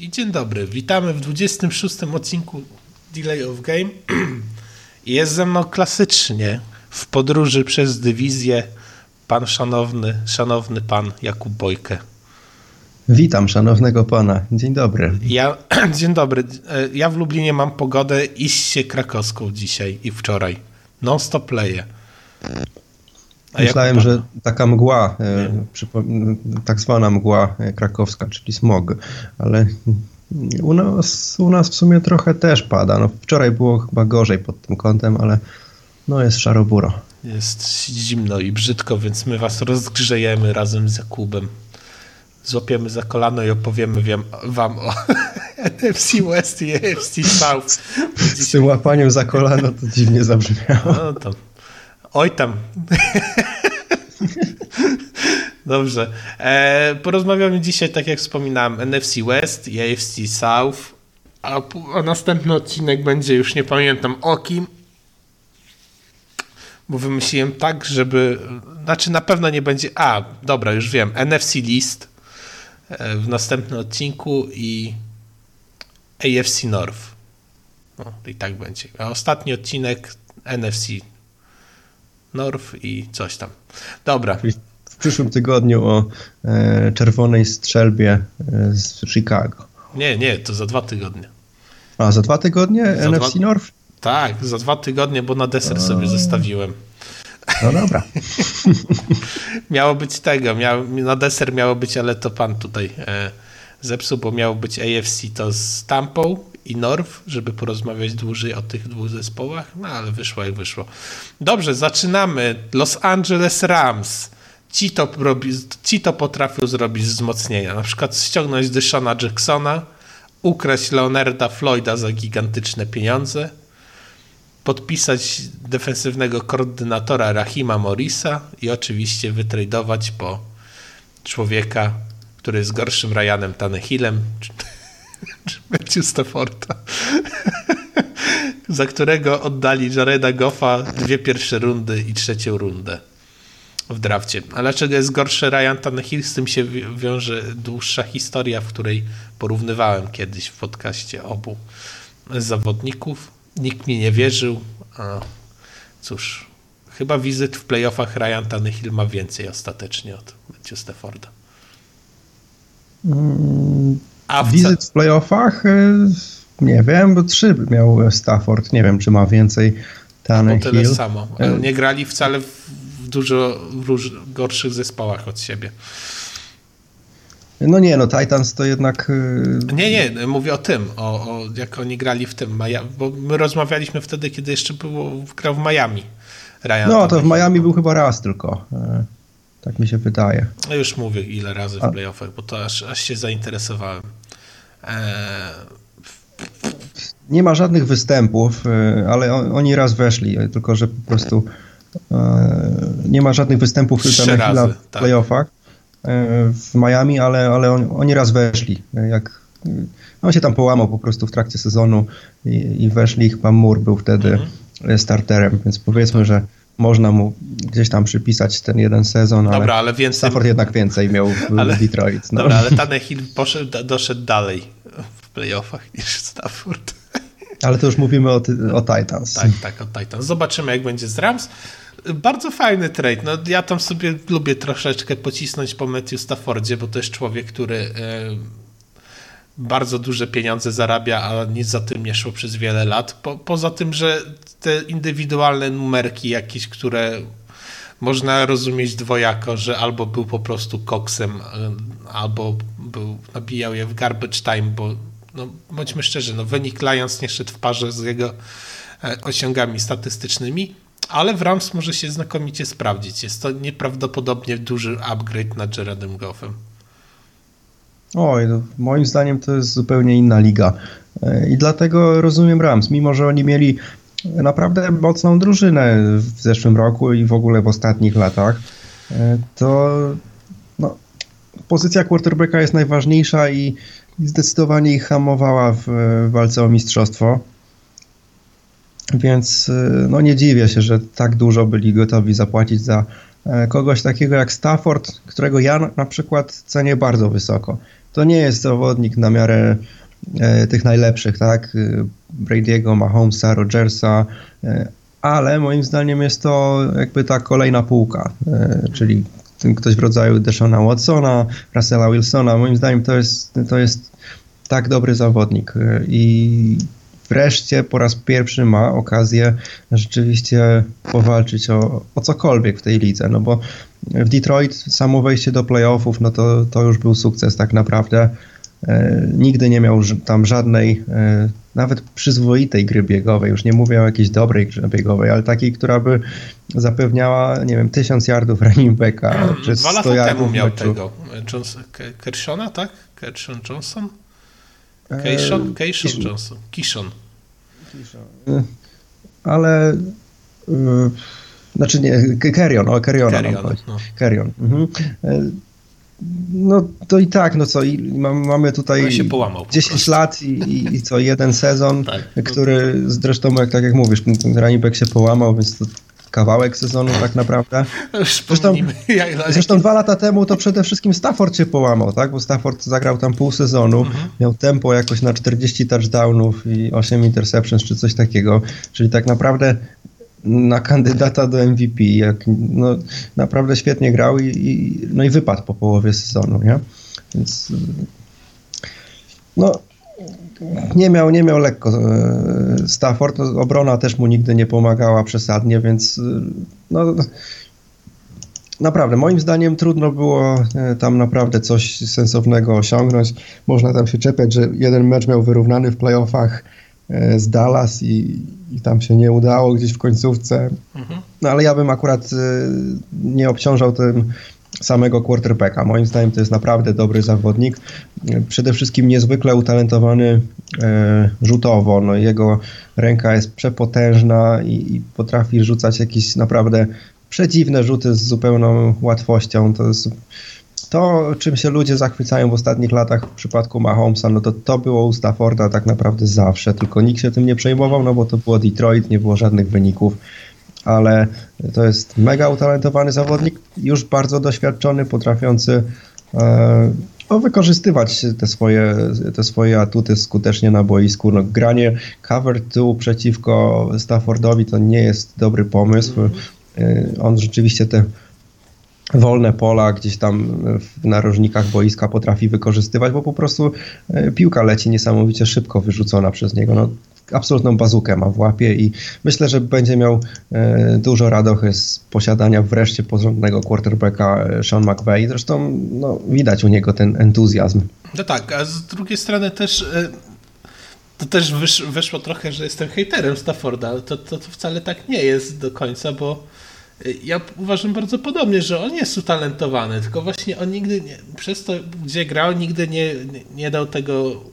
I dzień dobry, witamy w 26 odcinku Delay of Game. Jest ze mną klasycznie w podróży przez dywizję pan szanowny, szanowny pan Jakub Bojkę. Witam szanownego pana. Dzień dobry. Ja, dzień dobry. Ja w Lublinie mam pogodę iście krakowską dzisiaj i wczoraj. Non stop leje. Myślałem, że taka mgła, e, tak zwana mgła krakowska, czyli smog, ale u nas, u nas w sumie trochę też pada. No, wczoraj było chyba gorzej pod tym kątem, ale no jest szaroburo. Jest zimno i brzydko, więc my was rozgrzejemy razem z Jakubem. Złapiemy za kolano i opowiemy wiem, wam o NFC West i AFC South. Z tym łapaniem za kolano to dziwnie zabrzmiało. No to. Oj tam. Dobrze. E, porozmawiamy dzisiaj, tak jak wspominałem, NFC West i AFC South. A, a następny odcinek będzie już nie pamiętam o kim. Bo wymyśliłem tak, żeby. Znaczy na pewno nie będzie. A, dobra, już wiem. NFC List e, w następnym odcinku i AFC North. No, i tak będzie. A ostatni odcinek NFC North i coś tam. Dobra przyszłym tygodniu o e, czerwonej strzelbie e, z Chicago. Nie, nie, to za dwa tygodnie. A, za dwa tygodnie za NFC dwa... North? Tak, za dwa tygodnie, bo na deser a... sobie zostawiłem. No dobra. miało być tego, miało, na deser miało być, ale to pan tutaj e, zepsuł, bo miało być AFC to z Tampą i North, żeby porozmawiać dłużej o tych dwóch zespołach, no ale wyszło jak wyszło. Dobrze, zaczynamy. Los Angeles Rams ci to, robi, ci to potrafią zrobić wzmocnienia. Na przykład ściągnąć Dyshona Jacksona, ukraść Leonarda Floyda za gigantyczne pieniądze, podpisać defensywnego koordynatora Rahima Morrisa i oczywiście wytradować po człowieka, który jest gorszym Ryanem Tannehillem, Matthew Stafforda, za którego oddali Jareda Goffa dwie pierwsze rundy i trzecią rundę w drafcie. A dlaczego jest gorszy Ryan Tannehill? Z tym się wiąże dłuższa historia, w której porównywałem kiedyś w podcaście obu zawodników. Nikt mi nie wierzył. A cóż, chyba wizyt w playoffach Ryan Tannehill ma więcej ostatecznie od Matthew Stafforda. A w wizyt w playoffach? E, nie wiem, bo trzy miał Stafford. Nie wiem, czy ma więcej Tannehill. No tyle samo. Ale nie grali wcale w dużo róż, gorszych zespołach od siebie. No nie, no Titans to jednak... Y, nie, nie, mówię o tym, o, o jak oni grali w tym, bo my rozmawialiśmy wtedy, kiedy jeszcze było, grał w Miami. Ryan no, to w Miami był chyba raz tylko. E, tak mi się wydaje. No już mówię ile razy w playoffach, bo to aż, aż się zainteresowałem. E... Nie ma żadnych występów, e, ale oni raz weszli, tylko że po prostu E, nie ma żadnych występów Tannehill w tak. playoffach e, w Miami, ale, ale on, oni raz weszli. Jak, on się tam połamał po prostu w trakcie sezonu i, i weszli. Chyba Moore był wtedy mhm. starterem, więc powiedzmy, że można mu gdzieś tam przypisać ten jeden sezon, ale, dobra, ale więcej... Stafford jednak więcej miał w ale, Detroit. No. Dobra, ale Tannehill poszedł, doszedł dalej w playoffach niż Stafford. Ale to już mówimy o, o Titans. Tak, tak, o Titans. Zobaczymy, jak będzie z Rams. Bardzo fajny trade. No, ja tam sobie lubię troszeczkę pocisnąć po Matthew Staffordzie, bo to jest człowiek, który e, bardzo duże pieniądze zarabia, a nic za tym nie szło przez wiele lat. Po, poza tym, że te indywidualne numerki jakieś, które można rozumieć dwojako, że albo był po prostu koksem, e, albo był, nabijał je w garbage time, bo no, bądźmy szczerzy, no, wynik Lions nie szedł w parze z jego e, osiągami statystycznymi ale w Rams może się znakomicie sprawdzić. Jest to nieprawdopodobnie duży upgrade nad Jaredem Goffem. Oj, no, moim zdaniem to jest zupełnie inna liga. E, I dlatego rozumiem Rams, mimo że oni mieli naprawdę mocną drużynę w zeszłym roku i w ogóle w ostatnich latach, e, to no, pozycja quarterbacka jest najważniejsza i zdecydowanie ich hamowała w walce o mistrzostwo. Więc y, no nie dziwię się, że tak dużo byli gotowi zapłacić za e, kogoś takiego jak Stafford, którego ja na przykład cenię bardzo wysoko. To nie jest zawodnik na miarę e, tych najlepszych, tak? Brady'ego, Mahomesa, Rogersa, e, ale moim zdaniem jest to jakby ta kolejna półka, e, czyli ktoś w rodzaju Deshona Watsona, Russella Wilsona. Moim zdaniem to jest, to jest tak dobry zawodnik e, i wreszcie po raz pierwszy ma okazję rzeczywiście powalczyć o, o cokolwiek w tej lidze, no bo w Detroit samo wejście do playoffów, no to, to już był sukces tak naprawdę. E, nigdy nie miał tam żadnej, e, nawet przyzwoitej gry biegowej, już nie mówię o jakiejś dobrej grze biegowej, ale takiej, która by zapewniała, nie wiem, tysiąc yardów running backa, czy Dwa lata temu miał tego, Johnson, Kershona, tak? Kershon Johnson? Keishon? Keishon Johnson. Kishon. Ale yy, znaczy nie, Kerion, o Keriona Kerion, no. Kerion. Mhm. No to i tak, no co, i mamy tutaj się połamał 10 lat i, i, i, co, jeden sezon, tak. który zresztą, jak, tak jak mówisz, ten running back się połamał, więc to kawałek sezonu tak naprawdę. Zresztą, zresztą dwa lata temu to przede wszystkim Stafford się połamał, tak? Bo Stafford zagrał tam pół sezonu, mhm. miał tempo jakoś na 40 touchdownów i 8 interceptions czy coś takiego, czyli tak naprawdę na kandydata do MVP, jak, no, naprawdę świetnie grał i, i, no i wypadł po połowie sezonu, nie? Więc no nie miał, nie miał lekko e, Stafford, no, obrona też mu nigdy nie pomagała przesadnie, więc e, no naprawdę, moim zdaniem trudno było e, tam naprawdę coś sensownego osiągnąć. Można tam się czepiać, że jeden mecz miał wyrównany w playoffach z Dallas i, i tam się nie udało gdzieś w końcówce. Mhm. No ale ja bym akurat nie obciążał tym samego quarterbacka. Moim zdaniem to jest naprawdę dobry zawodnik. Przede wszystkim niezwykle utalentowany e, rzutowo. No, jego ręka jest przepotężna i, i potrafi rzucać jakieś naprawdę przedziwne rzuty z zupełną łatwością. To jest to, czym się ludzie zachwycają w ostatnich latach w przypadku Mahomesa, no to to było u Stafforda tak naprawdę zawsze, tylko nikt się tym nie przejmował, no bo to było Detroit, nie było żadnych wyników ale to jest mega utalentowany zawodnik, już bardzo doświadczony, potrafiący e, no, wykorzystywać te swoje, te swoje atuty skutecznie na boisku. No, granie cover 2 przeciwko Staffordowi to nie jest dobry pomysł. E, on rzeczywiście te wolne pola gdzieś tam w narożnikach boiska potrafi wykorzystywać, bo po prostu e, piłka leci niesamowicie szybko wyrzucona przez niego. No, absolutną bazukę ma w łapie i myślę, że będzie miał e, dużo radochy z posiadania wreszcie porządnego quarterbacka e, Sean McVay. Zresztą no, widać u niego ten entuzjazm. No tak, a z drugiej strony też e, to też wysz, wyszło trochę, że jestem hejterem Stafforda, ale to, to, to wcale tak nie jest do końca, bo ja uważam bardzo podobnie, że on jest utalentowany, tylko właśnie on nigdy nie, przez to, gdzie grał, nigdy nie, nie, nie dał tego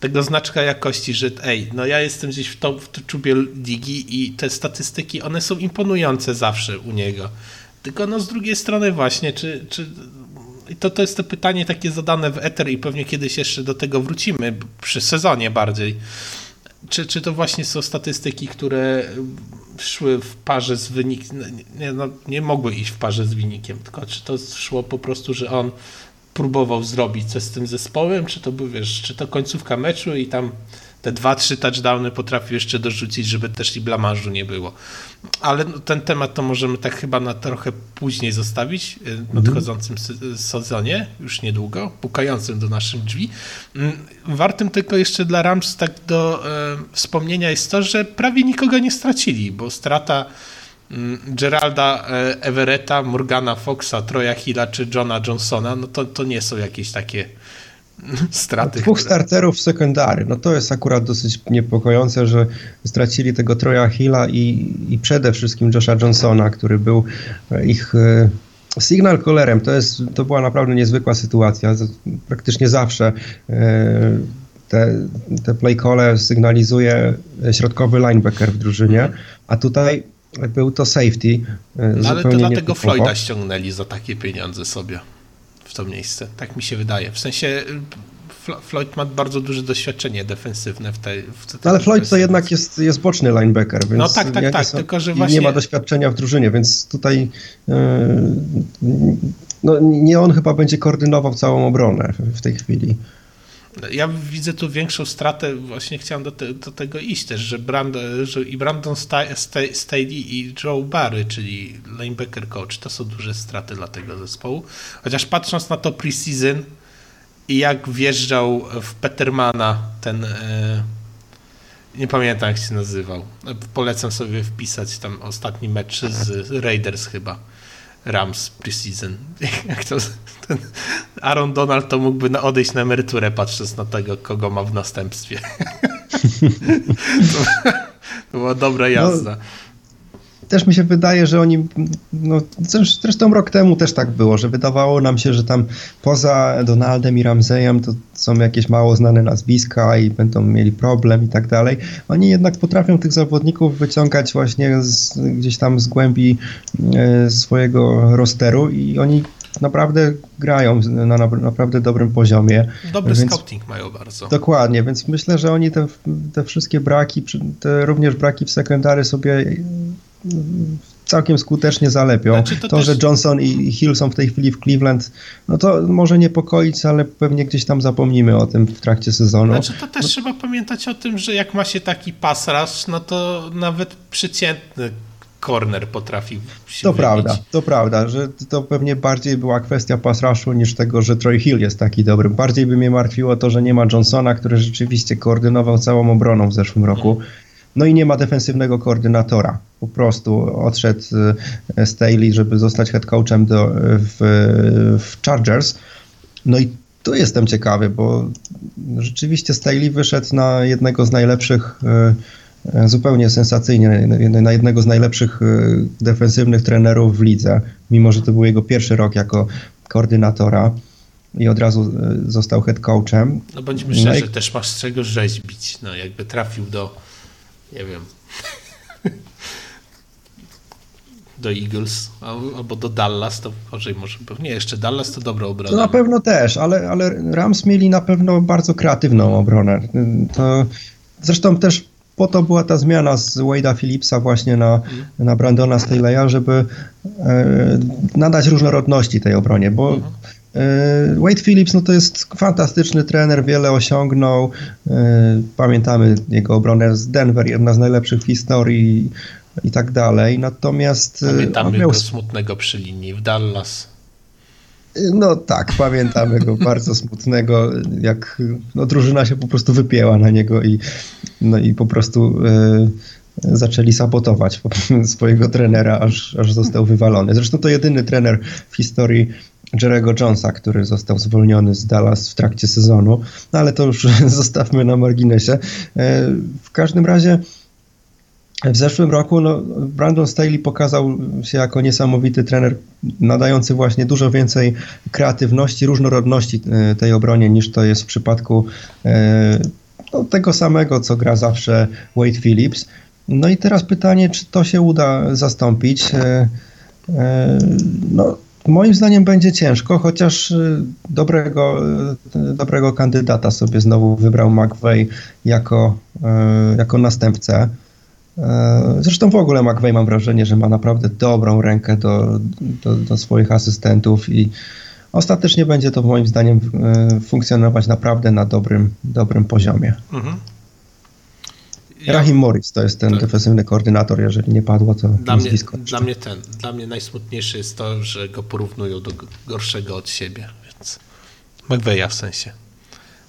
tego znaczka jakości, że ej, no ja jestem gdzieś w, to, w czubie ligi i te statystyki, one są imponujące zawsze u niego. Tylko no z drugiej strony właśnie, czy, czy to, to jest to pytanie takie zadane w Ether i pewnie kiedyś jeszcze do tego wrócimy, przy sezonie bardziej. Czy, czy to właśnie są statystyki, które szły w parze z wynikiem, nie, no, nie mogły iść w parze z wynikiem, tylko czy to szło po prostu, że on próbował zrobić coś z tym zespołem, czy to był, wiesz, czy to końcówka meczu i tam te dwa, trzy touchdowny potrafił jeszcze dorzucić, żeby też i blamarzu nie było. Ale no, ten temat to możemy tak chyba na trochę później zostawić, w mhm. nadchodzącym sezonie, już niedługo, pukającym do naszych drzwi. Mm, wartym tylko jeszcze dla Rams tak do e, wspomnienia jest to, że prawie nikogo nie stracili, bo strata Geralda e, Everetta, Morgana Foxa, Troya Hilla czy Johna Johnsona, no to, to nie są jakieś takie straty. Dwóch które... starterów sekundary, no to jest akurat dosyć niepokojące, że stracili tego Troya Hilla i, i przede wszystkim Josha Johnsona, który był e, ich e, signal collerem. To, jest, to była naprawdę niezwykła sytuacja. Praktycznie zawsze te, te play sygnalizuje środkowy linebacker w drużynie, a tutaj był to safety. E, no, ale to dlatego Floyda ściągnęli za takie pieniądze sobie w to miejsce. Tak mi się wydaje. W sensie y, Floyd ma bardzo duże doświadczenie defensywne w tej. W tej ale Floyd to jednak jest, jest boczny linebacker, więc no tak, tak, tak, są, tylko że właśnie... nie ma doświadczenia w drużynie, więc tutaj yy, no, nie on chyba będzie koordynował całą obronę w tej chwili. Ja widzę tu większą stratę, właśnie chciałem do, te, do tego iść też, że, Brand, że i Brandon Staley i Joe Barry, czyli linebacker coach, to są duże straty dla tego zespołu. Chociaż patrząc na to preseason i jak wjeżdżał w Petermana ten, e, nie pamiętam jak się nazywał, polecam sobie wpisać tam ostatni mecz z Raiders chyba Rams preseason. Jak to, ten Aaron Donald to mógłby odejść na emeryturę patrząc na tego, kogo ma w następstwie. to, to była dobra jazda. No, też mi się wydaje, że oni, no, zresztą rok temu też tak było, że wydawało nam się, że tam poza Donaldem i Ramseyem to są jakieś mało znane nazwiska i będą mieli problem i tak dalej. Oni jednak potrafią tych zawodników wyciągać właśnie z, gdzieś tam z głębi e, swojego rosteru i oni naprawdę grają na, na naprawdę dobrym poziomie. Dobry więc, scouting mają bardzo. Dokładnie, więc myślę, że oni te, te wszystkie braki, te również braki w sekundary sobie całkiem skutecznie zalepią. Znaczy to, to też... że Johnson i Hill są w tej chwili w Cleveland, no to może niepokoić, ale pewnie gdzieś tam zapomnimy o tym w trakcie sezonu. Znaczy to też no... trzeba pamiętać o tym, że jak ma się taki pass rush, no to nawet przeciętny corner potrafi się To wybić. prawda, to prawda, że to pewnie bardziej była kwestia pass rushu niż tego, że Troy Hill jest taki dobry. Bardziej by mnie martwiło to, że nie ma Johnsona, który rzeczywiście koordynował całą obroną w zeszłym roku. Hmm no i nie ma defensywnego koordynatora. Po prostu odszedł e, Staley, żeby zostać head coachem do, w, w Chargers. No i tu jestem ciekawy, bo rzeczywiście Staley wyszedł na jednego z najlepszych, e, e, zupełnie sensacyjnie, na jednego z najlepszych defensywnych trenerów w lidze, mimo że to był jego pierwszy rok jako koordynatora i od razu został head coachem. No bądźmy szczerzy, no i... też masz z czego rzeźbić. No jakby trafił do nie wiem, do Eagles albo do Dallas, to może, może nie, jeszcze Dallas to dobra obrona. To na pewno też, ale, ale Rams mieli na pewno bardzo kreatywną obronę. To, zresztą też po to była ta zmiana z Wade'a Phillipsa właśnie na, na Brandona Staley'a, żeby e, nadać różnorodności tej obronie, bo mhm. E, Wade Phillips no to jest fantastyczny trener, wiele osiągnął. E, pamiętamy jego obronę z Denver, jedna z najlepszych w historii i tak dalej. Natomiast. Pamiętamy miał... go smutnego przy linii w Dallas. No tak, pamiętamy go bardzo smutnego, jak no, drużyna się po prostu wypięła na niego i, no, i po prostu zaczęli sabotować swojego trenera, aż, aż został wywalony. Zresztą to jedyny trener w historii Jerego Jonesa, który został zwolniony z Dallas w trakcie sezonu, no ale to już zostawmy na marginesie. E, w każdym razie w zeszłym roku no, Brandon Staley pokazał się jako niesamowity trener, nadający właśnie dużo więcej kreatywności, różnorodności e, tej obronie niż to jest w przypadku e, no, tego samego, co gra zawsze Wade Phillips. No i teraz pytanie, czy to się uda zastąpić. No, Moim zdaniem będzie ciężko, chociaż dobrego, dobrego kandydata sobie znowu wybrał McVeigh jako, jako następcę. Zresztą w ogóle McVeigh mam wrażenie, że ma naprawdę dobrą rękę do, do, do swoich asystentów i ostatecznie będzie to moim zdaniem funkcjonować naprawdę na dobrym, dobrym poziomie. Mhm. Ja, Rahim Morris to jest ten tak. defensywny koordynator, jeżeli nie padło, to dla mnie, dla mnie ten, dla mnie najsmutniejsze jest to, że go porównują do gorszego od siebie, więc McVeya w sensie.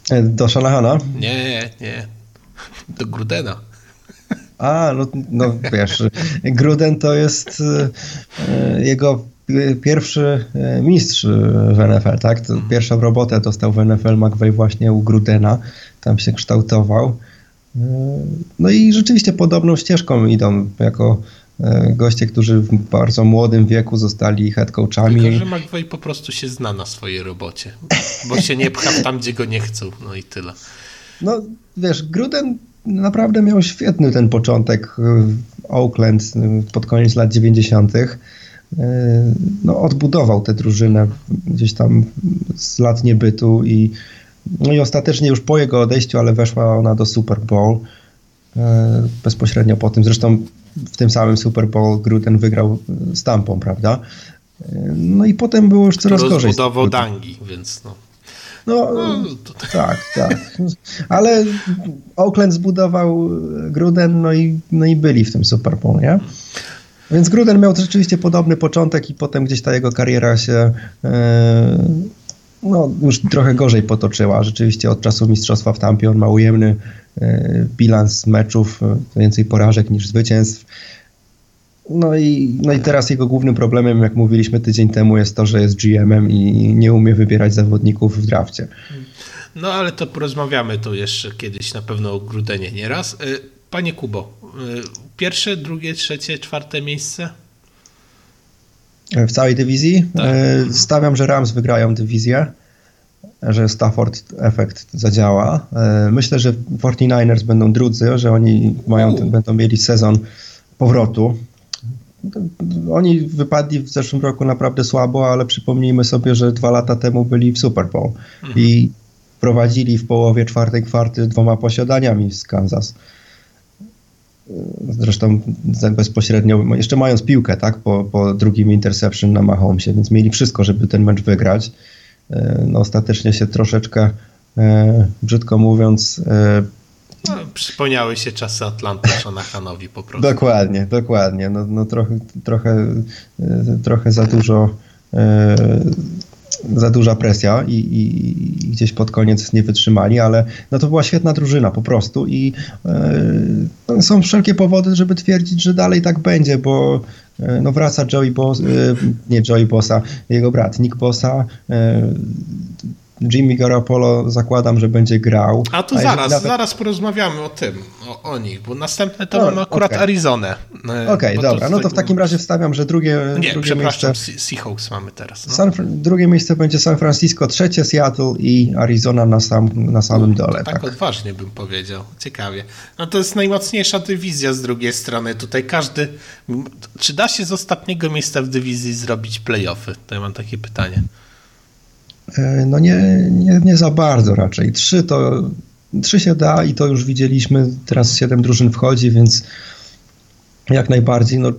E, do Shanahana? Nie, nie, do Grudena. A, no, no wiesz, Gruden to jest e, jego pierwszy e, mistrz w NFL, tak? Mhm. Pierwszą robotę dostał w NFL McVeigh właśnie u Grudena, tam się kształtował. No i rzeczywiście podobną ścieżką idą jako e, goście, którzy w bardzo młodym wieku zostali head coachami. Tylko, że McVay po prostu się zna na swojej robocie, bo się nie pcha tam, gdzie go nie chcą, no i tyle. No wiesz, Gruden naprawdę miał świetny ten początek w Oakland pod koniec lat 90. E, no, odbudował tę drużynę gdzieś tam z lat niebytu i no i ostatecznie już po jego odejściu, ale weszła ona do Super Bowl bezpośrednio po tym. Zresztą w tym samym Super Bowl Gruden wygrał z Tampą, prawda? No i potem było już coraz gorzej. Rozbudował Dangi, więc no. No, no tak, tak. Ale Oakland zbudował Gruden, no i, no i byli w tym Super Bowl, nie? Więc Gruden miał rzeczywiście podobny początek i potem gdzieś ta jego kariera się e, no, już trochę gorzej potoczyła. Rzeczywiście od czasu mistrzostwa w Tampie on ma ujemny bilans meczów, więcej porażek niż zwycięstw. No i, no i teraz jego głównym problemem, jak mówiliśmy tydzień temu, jest to, że jest GM-em i nie umie wybierać zawodników w drafcie. No ale to porozmawiamy tu jeszcze kiedyś na pewno o Grudenie nieraz. Panie Kubo, pierwsze, drugie, trzecie, czwarte miejsce? W całej dywizji? Tak. E, stawiam, że Rams wygrają dywizję, że Stafford efekt zadziała. Myślę, że 49ers będą drudzy, że oni mają, będą mieli sezon powrotu. Oni wypadli w zeszłym roku naprawdę słabo, ale przypomnijmy sobie, że dwa lata temu byli w Super Bowl mhm. i prowadzili w połowie czwartej kwarty dwoma posiadaniami z Kansas. Zresztą bezpośrednio, jeszcze mając piłkę, tak, po, po drugim interception na Mahomesie, więc mieli wszystko, żeby ten mecz wygrać. E, no, ostatecznie się troszeczkę, e, brzydko mówiąc, e, no, przypomniały się czasy Atlanty Shanahanowi po prostu. Dokładnie, dokładnie. No, no trochę, trochę, trochę za dużo za duża presja i, i, i, gdzieś pod koniec nie wytrzymali, ale no to była świetna drużyna po prostu i e, są wszelkie powody, żeby twierdzić, że dalej tak będzie, bo e, no wraca Joey Boss, e, nie Joey Bossa, jego brat Nick Bossa, e, Jimmy Garoppolo zakładam, że będzie grał. A to a zaraz, nawet... zaraz porozmawiamy o tym, o, o, nich, bo następne to no, mamy akurat okay. Arizonę. E, Okej, okay, dobra, no to w takim razie wstawiam, że drugie, Nie, drugie przepraszam, miejsce... Seahawks mamy teraz. No. San, drugie miejsce będzie San Francisco, trzecie Seattle i Arizona na, sam, na samym dole. Tak, tak odważnie bym powiedział, ciekawie. No to jest najmocniejsza dywizja z drugiej strony, tutaj każdy, czy da się z ostatniego miejsca w dywizji zrobić playoffy? To ja mam takie pytanie. E, no nie, nie, nie za bardzo raczej. Trzy to trzy się da i to już widzieliśmy. Teraz siedem drużyn wchodzi, więc jak najbardziej. No,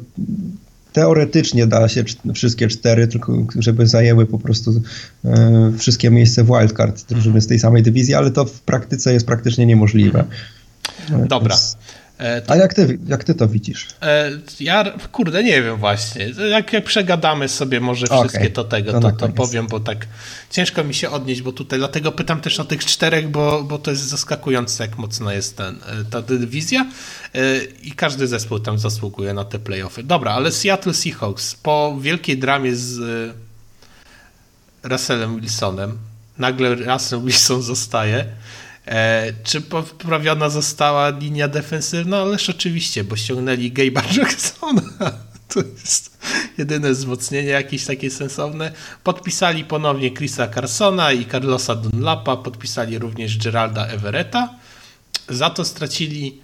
teoretycznie da się wszystkie cztery, tylko żeby zajęły po prostu e, wszystkie miejsce w wildcard drużyny z tej samej dywizji, ale to w praktyce jest praktycznie niemożliwe. Dobra. Więc... E, to... A jak ty, jak ty to widzisz? E, ja, kurde, nie wiem właśnie. Jak, jak przegadamy sobie może wszystkie okay. to tego, to, to, to powiem, bo tak ciężko mi się odnieść, bo tutaj dlatego pytam też o tych czterech, bo, bo to jest zaskakujące, jak mocno jest ten, e, ta dywizja i każdy zespół tam zasługuje na te playoffy. Dobra, ale Seattle Seahawks po wielkiej dramie z Russellem Wilsonem, nagle Russell Wilson zostaje czy poprawiona została linia defensywna? Ależ oczywiście, bo ściągnęli Gabe'a Jacksona. To jest jedyne wzmocnienie jakieś takie sensowne. Podpisali ponownie Chrisa Carsona i Carlosa Dunlapa. Podpisali również Geralda Everetta. Za to stracili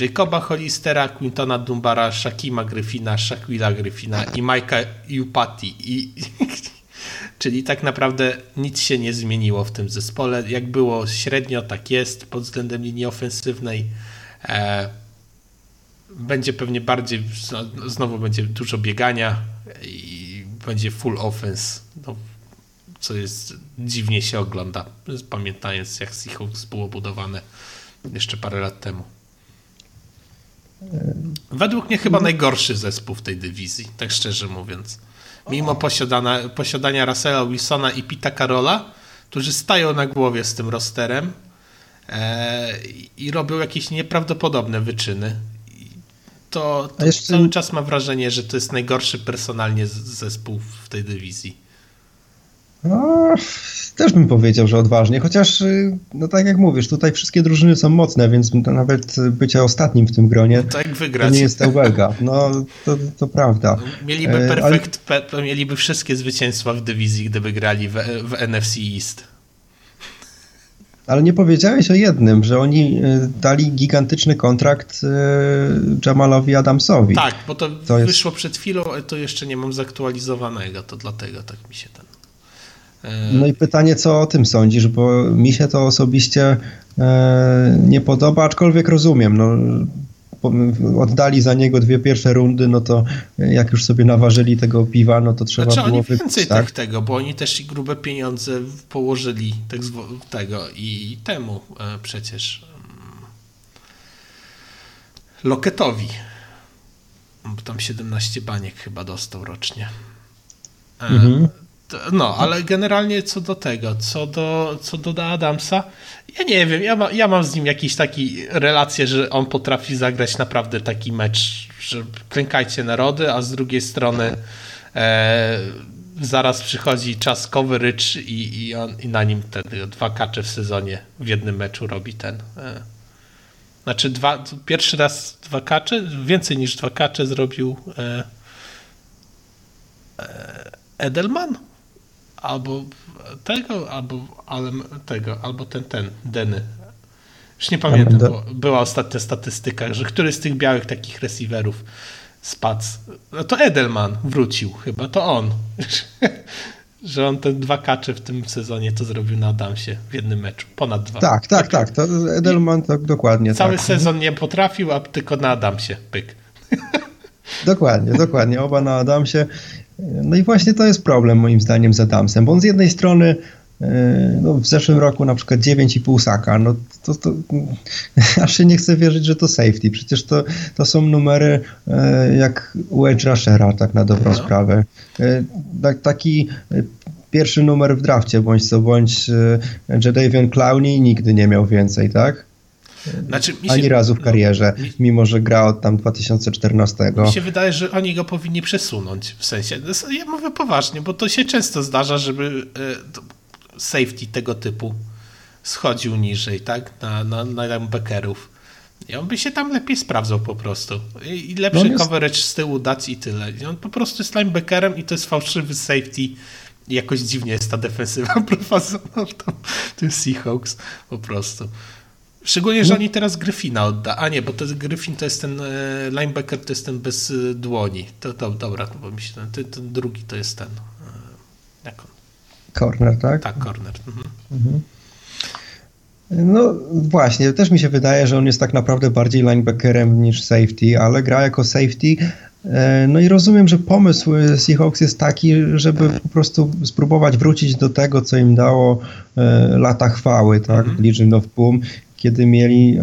Jacoba Hollistera, Quintona Dumbara, Shakima Gryfina, Shaquilla Gryfina i Mike'a Upati. I Czyli tak naprawdę nic się nie zmieniło w tym zespole. Jak było średnio, tak jest pod względem linii ofensywnej. E, będzie pewnie bardziej, znowu będzie dużo biegania i będzie full offense, no, co jest dziwnie się ogląda, pamiętając jak Seahawks było budowane jeszcze parę lat temu. Według mnie chyba najgorszy zespół w tej dywizji, tak szczerze mówiąc mimo posiadania, posiadania Russella Wilsona i Pita Carola, którzy stają na głowie z tym rosterem e, i robią jakieś nieprawdopodobne wyczyny. To, to jeszcze... cały czas mam wrażenie, że to jest najgorszy personalnie zespół w tej dywizji. No, też bym powiedział, że odważnie, chociaż, y, no tak jak mówisz, tutaj wszystkie drużyny są mocne, więc nawet bycie ostatnim w tym gronie no tak wygrać. to nie jest uwaga. No, to, to prawda. Mieliby e, perfekt, Ale... mieliby wszystkie zwycięstwa w dywizji, gdyby grali w, w NFC East. Ale nie powiedziałeś o jednym, że oni y, dali gigantyczny kontrakt y, Jamalowi Adamsowi. Tak, bo to, to wyszło jest... przed chwilą, to jeszcze nie mam zaktualizowanego, to dlatego tak mi się ten no i pytanie, co o tym sądzisz, bo mi się to osobiście e, nie podoba, aczkolwiek rozumiem. No, oddali za niego dwie pierwsze rundy, no to jak już sobie naważyli tego piwa, no to trzeba znaczy, było oni więcej tak? tego, bo oni też i grube pieniądze położyli tak tego i temu e, przecież mm, Loketowi. Bo tam 17 baniek chyba dostał rocznie. E, mhm. No, ale generalnie co do tego, co do, co do Adamsa, ja nie wiem, ja, ma, ja mam z nim jakiś taki relację, że on potrafi zagrać naprawdę taki mecz, że klękajcie narody, a z drugiej strony e, zaraz przychodzi czas coverage i, i, on, i na nim te dwa kacze w sezonie w jednym meczu robi ten. E, znaczy dwa, pierwszy raz dwa kacze, więcej niż dwa kacze zrobił e, e Edelman? Albo tego, albo ale tego, albo ten, ten, Deny. Już nie pamiętam, bo była ostatnia statystyka, że który z tych białych takich receiverów spadł. No to Edelman wrócił chyba, to on. że on te dwa kacze w tym sezonie to zrobił na Adamsie w jednym meczu. Ponad dwa. Tak, tak, tak. To Edelman tak dokładnie. Cały tak. sezon nie potrafił, a tylko na Adamsie. Pyk. Dokładnie, dokładnie. Oba na Adamsie. No i właśnie to jest problem moim zdaniem z Adamsem, bo on z jednej strony e, no, w zeszłym roku na przykład 9,5 saka, no to, to aż się nie chcę wierzyć, że to safety. Przecież to, to są numery e, jak u Edge Rushera, tak na dobrą no. sprawę. E, taki pierwszy numer w drafcie, bądź co bądź Jadavion Clowney nigdy nie miał więcej, tak? Znaczy, się, Ani razu w no, karierze, no, mi, mimo że gra od tam 2014. Mi się wydaje, że oni go powinni przesunąć. W sensie, ja mówię poważnie, bo to się często zdarza, żeby e, safety tego typu schodził niżej, tak? Na, na, na linebackerów. I on by się tam lepiej sprawdzał po prostu. I, i lepszy no jest... coverage z tyłu dać i tyle. I on po prostu jest linebackerem i to jest fałszywy safety. I jakoś dziwnie jest ta defensywa prowadzona w tym Seahawks po prostu. Szczególnie, że oni teraz Gryfina odda. A nie, bo to Gryfin to jest ten e, linebacker, to jest ten bez e, dłoni. To, to dobra, bo mi się ten, ten drugi to jest ten. E, jak on? Corner, tak? Tak, corner. Mhm. Mhm. No właśnie, też mi się wydaje, że on jest tak naprawdę bardziej linebackerem niż safety, ale gra jako safety. No i rozumiem, że pomysł Seahawks jest taki, żeby po prostu spróbować wrócić do tego, co im dało lata chwały, tak? Mm -hmm. Legion of Boom kiedy mieli e,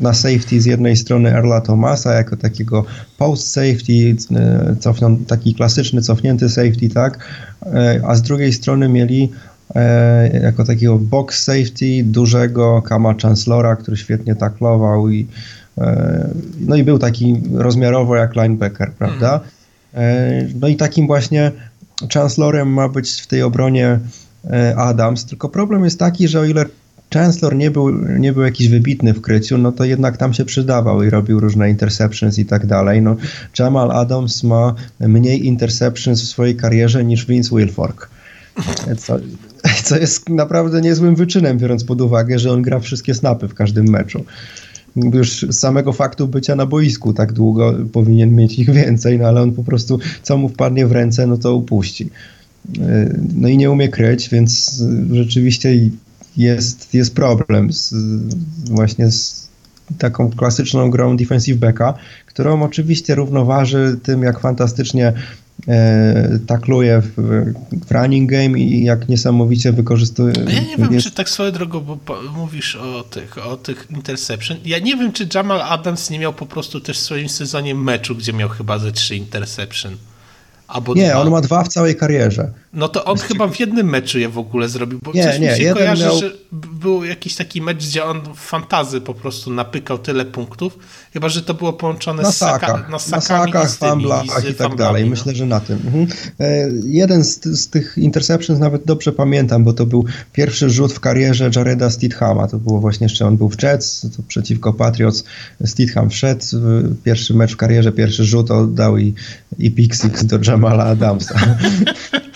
na safety z jednej strony Erla Thomasa jako takiego post safety, e, cofną, taki klasyczny cofnięty safety, tak, e, a z drugiej strony mieli jako takiego box safety dużego Kama Chancellora, który świetnie taklował i no i był taki rozmiarowo jak linebacker, prawda? No i takim właśnie Chancellorem ma być w tej obronie Adams, tylko problem jest taki, że o ile Chancellor nie był, nie był jakiś wybitny w kryciu, no to jednak tam się przydawał i robił różne interceptions i tak dalej. No, Jamal Adams ma mniej interceptions w swojej karierze niż Vince Wilfork. Co, co jest naprawdę niezłym wyczynem, biorąc pod uwagę, że on gra wszystkie snapy w każdym meczu. Już z samego faktu bycia na boisku tak długo powinien mieć ich więcej, no ale on po prostu co mu wpadnie w ręce, no to upuści. No i nie umie kryć, więc rzeczywiście jest, jest problem z, właśnie z taką klasyczną grą defensive backa, którą oczywiście równoważy tym, jak fantastycznie e, takluje w, w, running game i jak niesamowicie wykorzystuje. A ja nie wiem, jest... czy tak swoją drogą, bo mówisz o tych, o tych interception. Ja nie wiem, czy Jamal Adams nie miał po prostu też w swoim sezonie meczu, gdzie miał chyba ze trzy interception. Albo nie, dwa. on ma dwa w całej karierze. No to on chyba w jednym meczu je w ogóle zrobił, bo nie, coś nie, mi się kojarzy, miał... że był jakiś taki mecz, gdzie on w fantazy po prostu napykał tyle punktów, chyba, że to było połączone na z saka, na, na sakach, famblach i, i tak dalej. No. Myślę, że na tym. Mhm. E, jeden z, z, tych interceptions nawet dobrze pamiętam, bo to był pierwszy rzut w karierze Jareda Stidhama. To było właśnie jeszcze, on był w Jets, to przeciwko Patriots. Stidham wszedł, pierwszy mecz w karierze, pierwszy rzut oddał i, i pick six do Jamala Adamsa.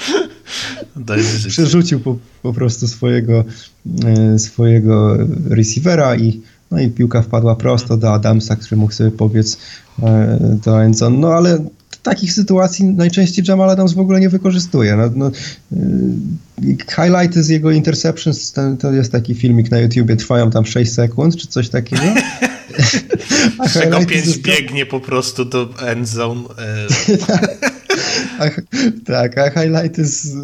Przerzucił po, po prostu swojego, e, swojego receivera i, no i piłka wpadła prosto do Adamsa, który mógł sobie pobiec e, do Endzone. No ale takich sytuacji najczęściej Jamal Adams w ogóle nie wykorzystuje. No, no, e, highlighty z jego interceptions, to, to, jest taki filmik na YouTubie, trwają tam 6 sekund, czy coś takiego. Z czego pięć biegnie po prostu do endzone. a, tak, a highlighty z e,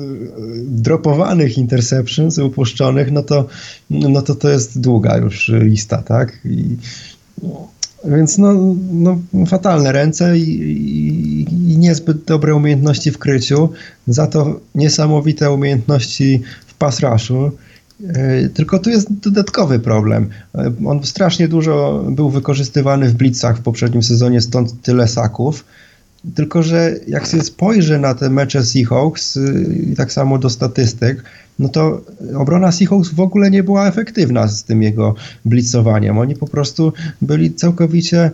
dropowanych interceptions, upuszczonych, no to, no to to jest długa już lista, tak? I, więc no, no, fatalne ręce i, i, i, niezbyt dobre umiejętności w kryciu, za to niesamowite umiejętności w pass rushu. E, tylko tu jest dodatkowy problem. E, on strasznie dużo był wykorzystywany w blitzach w poprzednim sezonie, stąd tyle saków. Tylko, że jak się spojrzy na te mecze Seahawks y, i tak samo do statystyk, no to obrona Seahawks w ogóle nie była efektywna z tym jego blitzowaniem. Oni po prostu byli całkowicie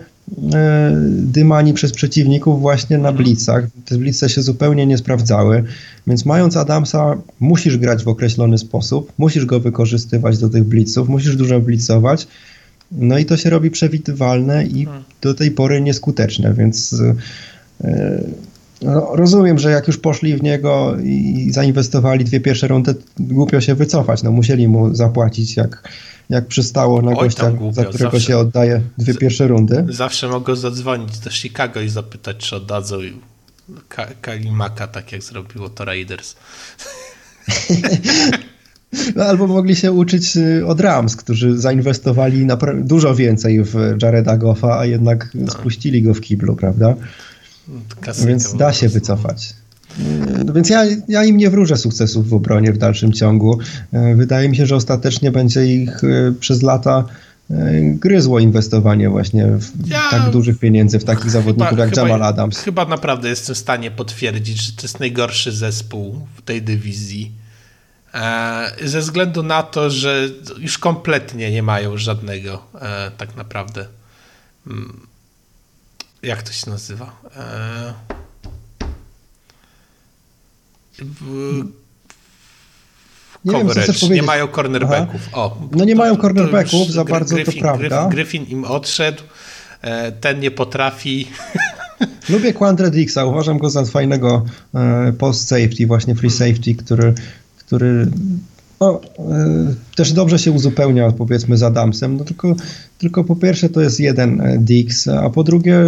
e, dymani przez przeciwników właśnie na blitzach. Te blitze się zupełnie nie sprawdzały, więc mając Adamsa musisz grać w określony sposób, musisz go wykorzystywać do tych blitzów, musisz dużo blitzować, no i to się robi przewidywalne i hmm. do tej pory nieskuteczne, więc no, rozumiem, że jak już poszli w niego i zainwestowali dwie pierwsze rundy, głupio się wycofać. No musieli mu zapłacić jak, jak przystało na gościa, za którego zawsze, się oddaje dwie pierwsze rundy. Zawsze mogą zadzwonić do Chicago i zapytać, czy oddadzą Kalimaka, tak jak zrobiło to Raiders. No, albo mogli się uczyć y, od Rams, którzy zainwestowali dużo więcej w Jareda Goffa, a jednak no. spuścili go w kiblu, prawda? Klasyka Więc da się wycofać. No więc ja, ja im nie wróżę sukcesów w obronie w dalszym ciągu. E, wydaje mi się, że ostatecznie będzie ich e, przez lata e, gryzło inwestowanie właśnie w ja tak dużych pieniędzy w takich chyba, zawodników jak chyba, Jamal Adams. Chyba naprawdę jestem w stanie potwierdzić, że to jest najgorszy zespół w tej dywizji. Ze względu na to, że już kompletnie nie mają żadnego tak naprawdę mm, jak to się nazywa? E... Nie, coverage. Wiem, nie mają cornerbacków. O, no nie to, mają cornerbacków, za bardzo Griffin, to prawda. Griffin, im odszedł, e, ten nie potrafi. Lubię Quandre Dixa, uważam go za fajnego e, post safety, właśnie free safety, który, który no, e, też dobrze się uzupełnia powiedzmy z Adamsem, no tylko, tylko po pierwsze to jest jeden e, Dix, a po drugie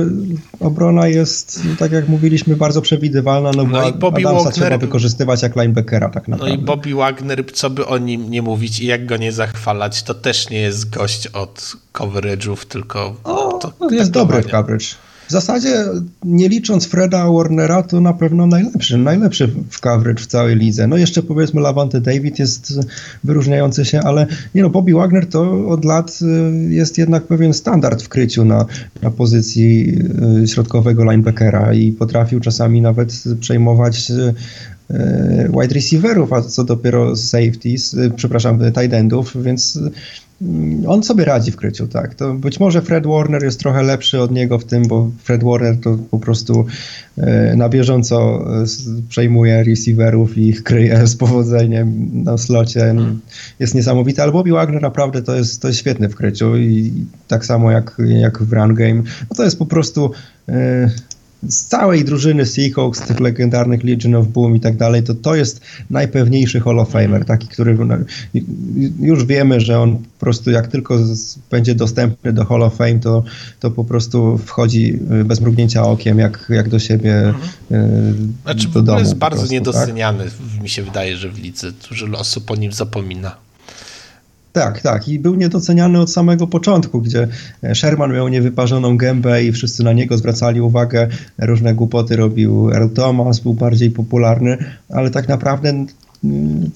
obrona jest, no, tak jak mówiliśmy, bardzo przewidywalna, no, no bo Adamsa Wagner, trzeba wykorzystywać jak linebackera tak naprawdę. No i Bobby Wagner, co by o nim nie mówić i jak go nie zachwalać, to też nie jest gość od coverage'ów, tylko... O, to, jest dobry w coverage. W zasadzie, nie licząc Freda Warnera, to na pewno najlepszy, najlepszy w coverage w całej lidze. No jeszcze powiedzmy Lavante David jest wyróżniający się, ale nie no, Bobby Wagner to od lat y, jest jednak pewien standard w kryciu na, na pozycji y, środkowego linebackera i potrafił czasami nawet przejmować y, wide receiverów, a co dopiero safeties, przepraszam, tight endów, więc Mm, on sobie radzi w kryciu, tak. To być może Fred Warner jest trochę lepszy od niego w tym, bo Fred Warner to po prostu e, na bieżąco e, przejmuje receiverów i ich kryje z powodzeniem na slocie. Hmm. Jest niesamowity, ale Bobby Wagner naprawdę to jest, to jest świetny w kryciu i tak samo jak, jak w run game. No to jest po prostu e, z całej drużyny Seahawks, tych legendarnych Legion of Boom i tak dalej, to to jest najpewniejszy Hall of Famer, taki, który już wiemy, że on po prostu jak tylko będzie dostępny do Hall of Fame, to, to po prostu wchodzi y, bez mrugnięcia okiem, jak, jak do siebie mhm. znaczy, do domu. jest bardzo prostu, niedoceniany, tak? mi się wydaje, że w lidze dużo osób po nim zapomina. Tak, tak. I był niedoceniany od samego początku, gdzie Sherman miał niewyparzoną gębę i wszyscy na niego zwracali uwagę. Różne głupoty robił Earl Thomas, był bardziej popularny, ale tak naprawdę mm,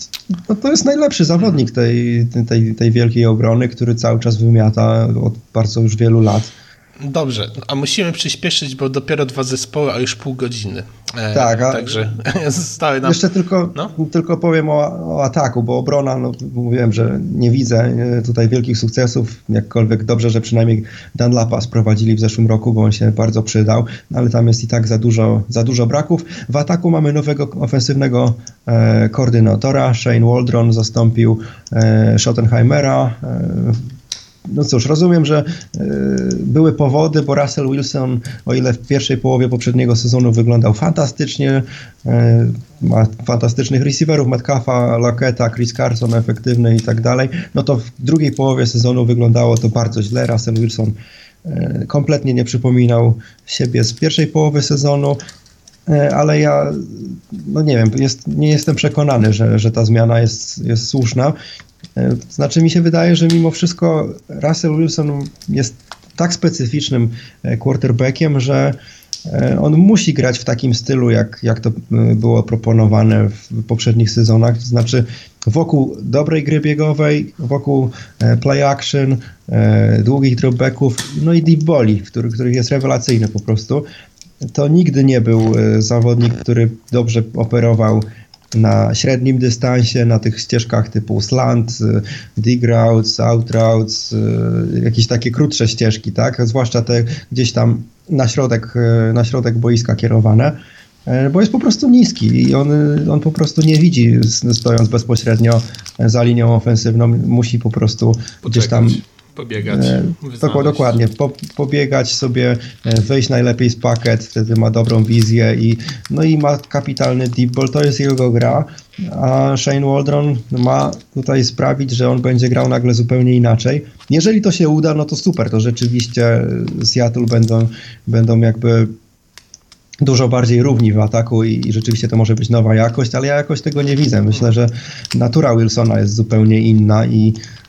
no to jest najlepszy zawodnik tej, tej, tej wielkiej obrony, który cały czas wymiata od bardzo już wielu lat. Dobrze, a musimy przyspieszyć, bo dopiero dwa zespoły, a już pół godziny. E, tak, a także zostały nam... Jeszcze tylko, no? tylko powiem o, o, ataku, bo obrona, no mówiłem, że nie widzę e, tutaj wielkich sukcesów, jakkolwiek dobrze, że przynajmniej Dan Lapa sprowadzili w zeszłym roku, bo on się bardzo przydał, no, ale tam jest i tak za dużo, za dużo braków. W ataku mamy nowego ofensywnego e, koordynatora, Shane Waldron zastąpił e, Schottenheimera, e, no cóż, rozumiem, że y, były powody, bo Russell Wilson, o ile w pierwszej połowie poprzedniego sezonu wyglądał fantastycznie, y, ma fantastycznych receiverów, Metcalfa, Locketa, Chris Carson efektywny i tak dalej, no to w drugiej połowie sezonu wyglądało to bardzo źle. Russell Wilson y, kompletnie nie przypominał siebie z pierwszej połowy sezonu. Ale ja, no nie wiem, jest, nie jestem przekonany, że, że ta zmiana jest, jest słuszna. E, znaczy mi się wydaje, że mimo wszystko Russell Wilson jest tak specyficznym e, quarterbackiem, że on musi grać w takim stylu, jak, jak to było proponowane w poprzednich sezonach, to znaczy wokół dobrej gry biegowej, wokół play action, długich dropbacków, no i deep boli, który, który jest rewelacyjny po prostu to nigdy nie był e, zawodnik, który dobrze operował na średnim dystansie, na tych ścieżkach typu slant, e, dig routes, out routes, e, jakieś takie krótsze ścieżki, tak? Zwłaszcza te gdzieś tam na środek, na środek boiska kierowane, bo jest po prostu niski i on, on po prostu nie widzi stojąc bezpośrednio za linią ofensywną, musi po prostu Poczekać. gdzieś tam Pobiegać. E, dokładnie, po, pobiegać sobie, e, wejść najlepiej z pakiet, wtedy ma dobrą wizję i, no i ma kapitalny deep ball, to jest jego gra, a Shane Waldron ma tutaj sprawić, że on będzie grał nagle zupełnie inaczej. Jeżeli to się uda, no to super, to rzeczywiście Seattle będą, będą jakby dużo bardziej równi w ataku i, i, rzeczywiście to może być nowa jakość, ale ja jakoś tego nie widzę. Myślę, że natura Wilsona jest zupełnie inna i E,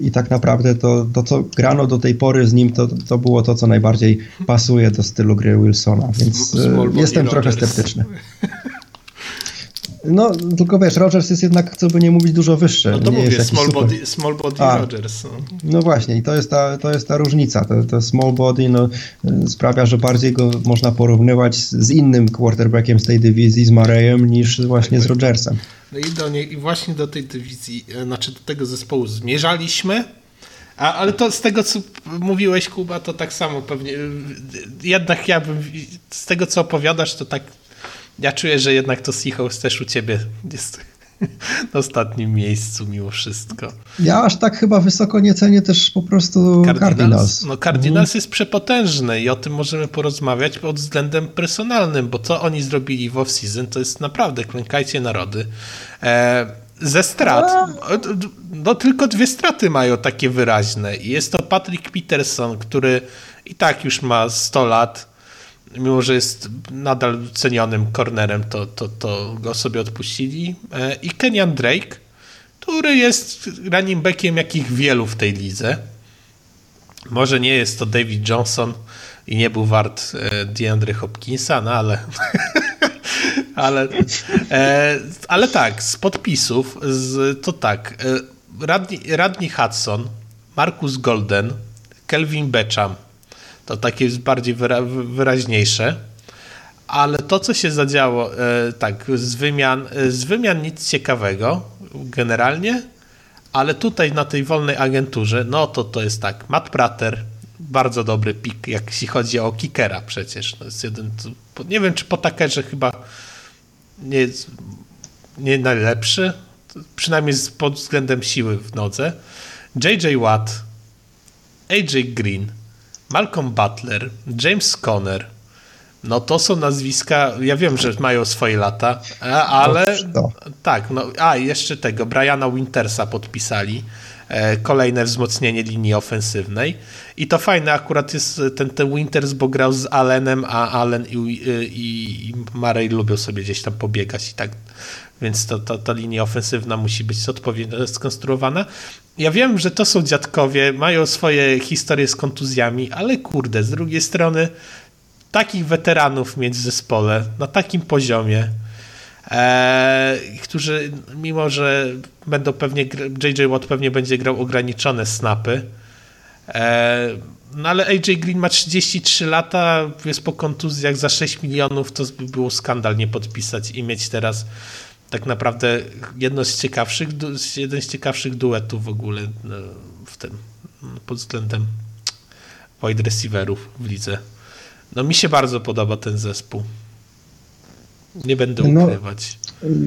I tak naprawdę to, to, co grano do tej pory z nim, to, to było to, co najbardziej pasuje do stylu gry Wilsona, więc e, jestem trochę sceptyczny. No, tylko wiesz, Rogers jest jednak, co by nie mówić, dużo wyższy. No to nie mówię, small, super... body, small body A, Rogers. No. no. właśnie, i to jest ta, to jest ta różnica. To, to small body no, sprawia, że bardziej go można porównywać z innym quarterbackiem z tej dywizji, z Marejem, niż właśnie z Rogersem. No i, do niej, i właśnie do tej dywizji, e, znaczy do tego zespołu zmierzaliśmy. A, ale to z tego, co mówiłeś, Kuba, to tak samo pewnie. E, jednak ja bym. Z tego, co opowiadasz, to tak. Ja czuję, że jednak to Seahawks też u ciebie jest na ostatnim miejscu mimo wszystko. Ja aż tak chyba wysoko nie cenię też po prostu Cardinals. Cardinals. No Cardinals mhm. jest przepotężny i o tym możemy porozmawiać pod względem personalnym, bo co oni zrobili w off-season, to jest naprawdę klękajcie narody. E, ze strat, no tylko dwie straty mają takie wyraźne i jest to Patrick Peterson, który i tak już ma 100 lat, mimo że jest nadal cenionym cornerem, to, to, to go sobie odpuścili. E, I Kenyan Drake, który jest running backiem jakich wielu w tej lidze. Może nie jest to David Johnson i nie był wart e, DeAndre Hopkinsa, no ale ale, e, ale tak, z podpisów z, to tak, Radni, Radni Hudson, Marcus Golden, Kelvin Becham, to takie jest bardziej wyra wyraźniejsze. Ale to, co się zadziało, e, tak, z wymian, e, z wymian nic ciekawego generalnie, ale tutaj na tej wolnej agenturze, no to to jest tak, Matt Prater, bardzo dobry pik, jak jeśli chodzi o kickera przecież. To jest jeden, nie wiem, czy po takerze chyba nie nie najlepszy, przynajmniej pod względem siły w nodze. JJ Watt, AJ Green, Malcolm Butler, James Conner. No to są nazwiska, ja wiem, że mają swoje lata, ale no, tak, no, a jeszcze tego, Briana Wintersa podpisali, e, kolejne wzmocnienie linii ofensywnej i to fajne akurat jest ten, ten Winters, bo grał z Allenem, a Allen i, i, i Murray lubią sobie gdzieś tam pobiegać i tak więc to, to, ta linia ofensywna musi być odpowiednio skonstruowana. Ja wiem, że to są dziadkowie, mają swoje historie z kontuzjami, ale kurde, z drugiej strony takich weteranów mieć w zespole na takim poziomie, e, którzy mimo, że będą pewnie, JJ Watt pewnie będzie grał ograniczone snapy, e, no ale AJ Green ma 33 lata, jest po kontuzjach za 6 milionów, to by było skandal nie podpisać i mieć teraz tak naprawdę jedno z ciekawszych, jeden z ciekawszych duetów w ogóle no, w tym pod względem wide receiverów w lidze. No mi się bardzo podoba ten zespół. Nie będę no, ukrywać.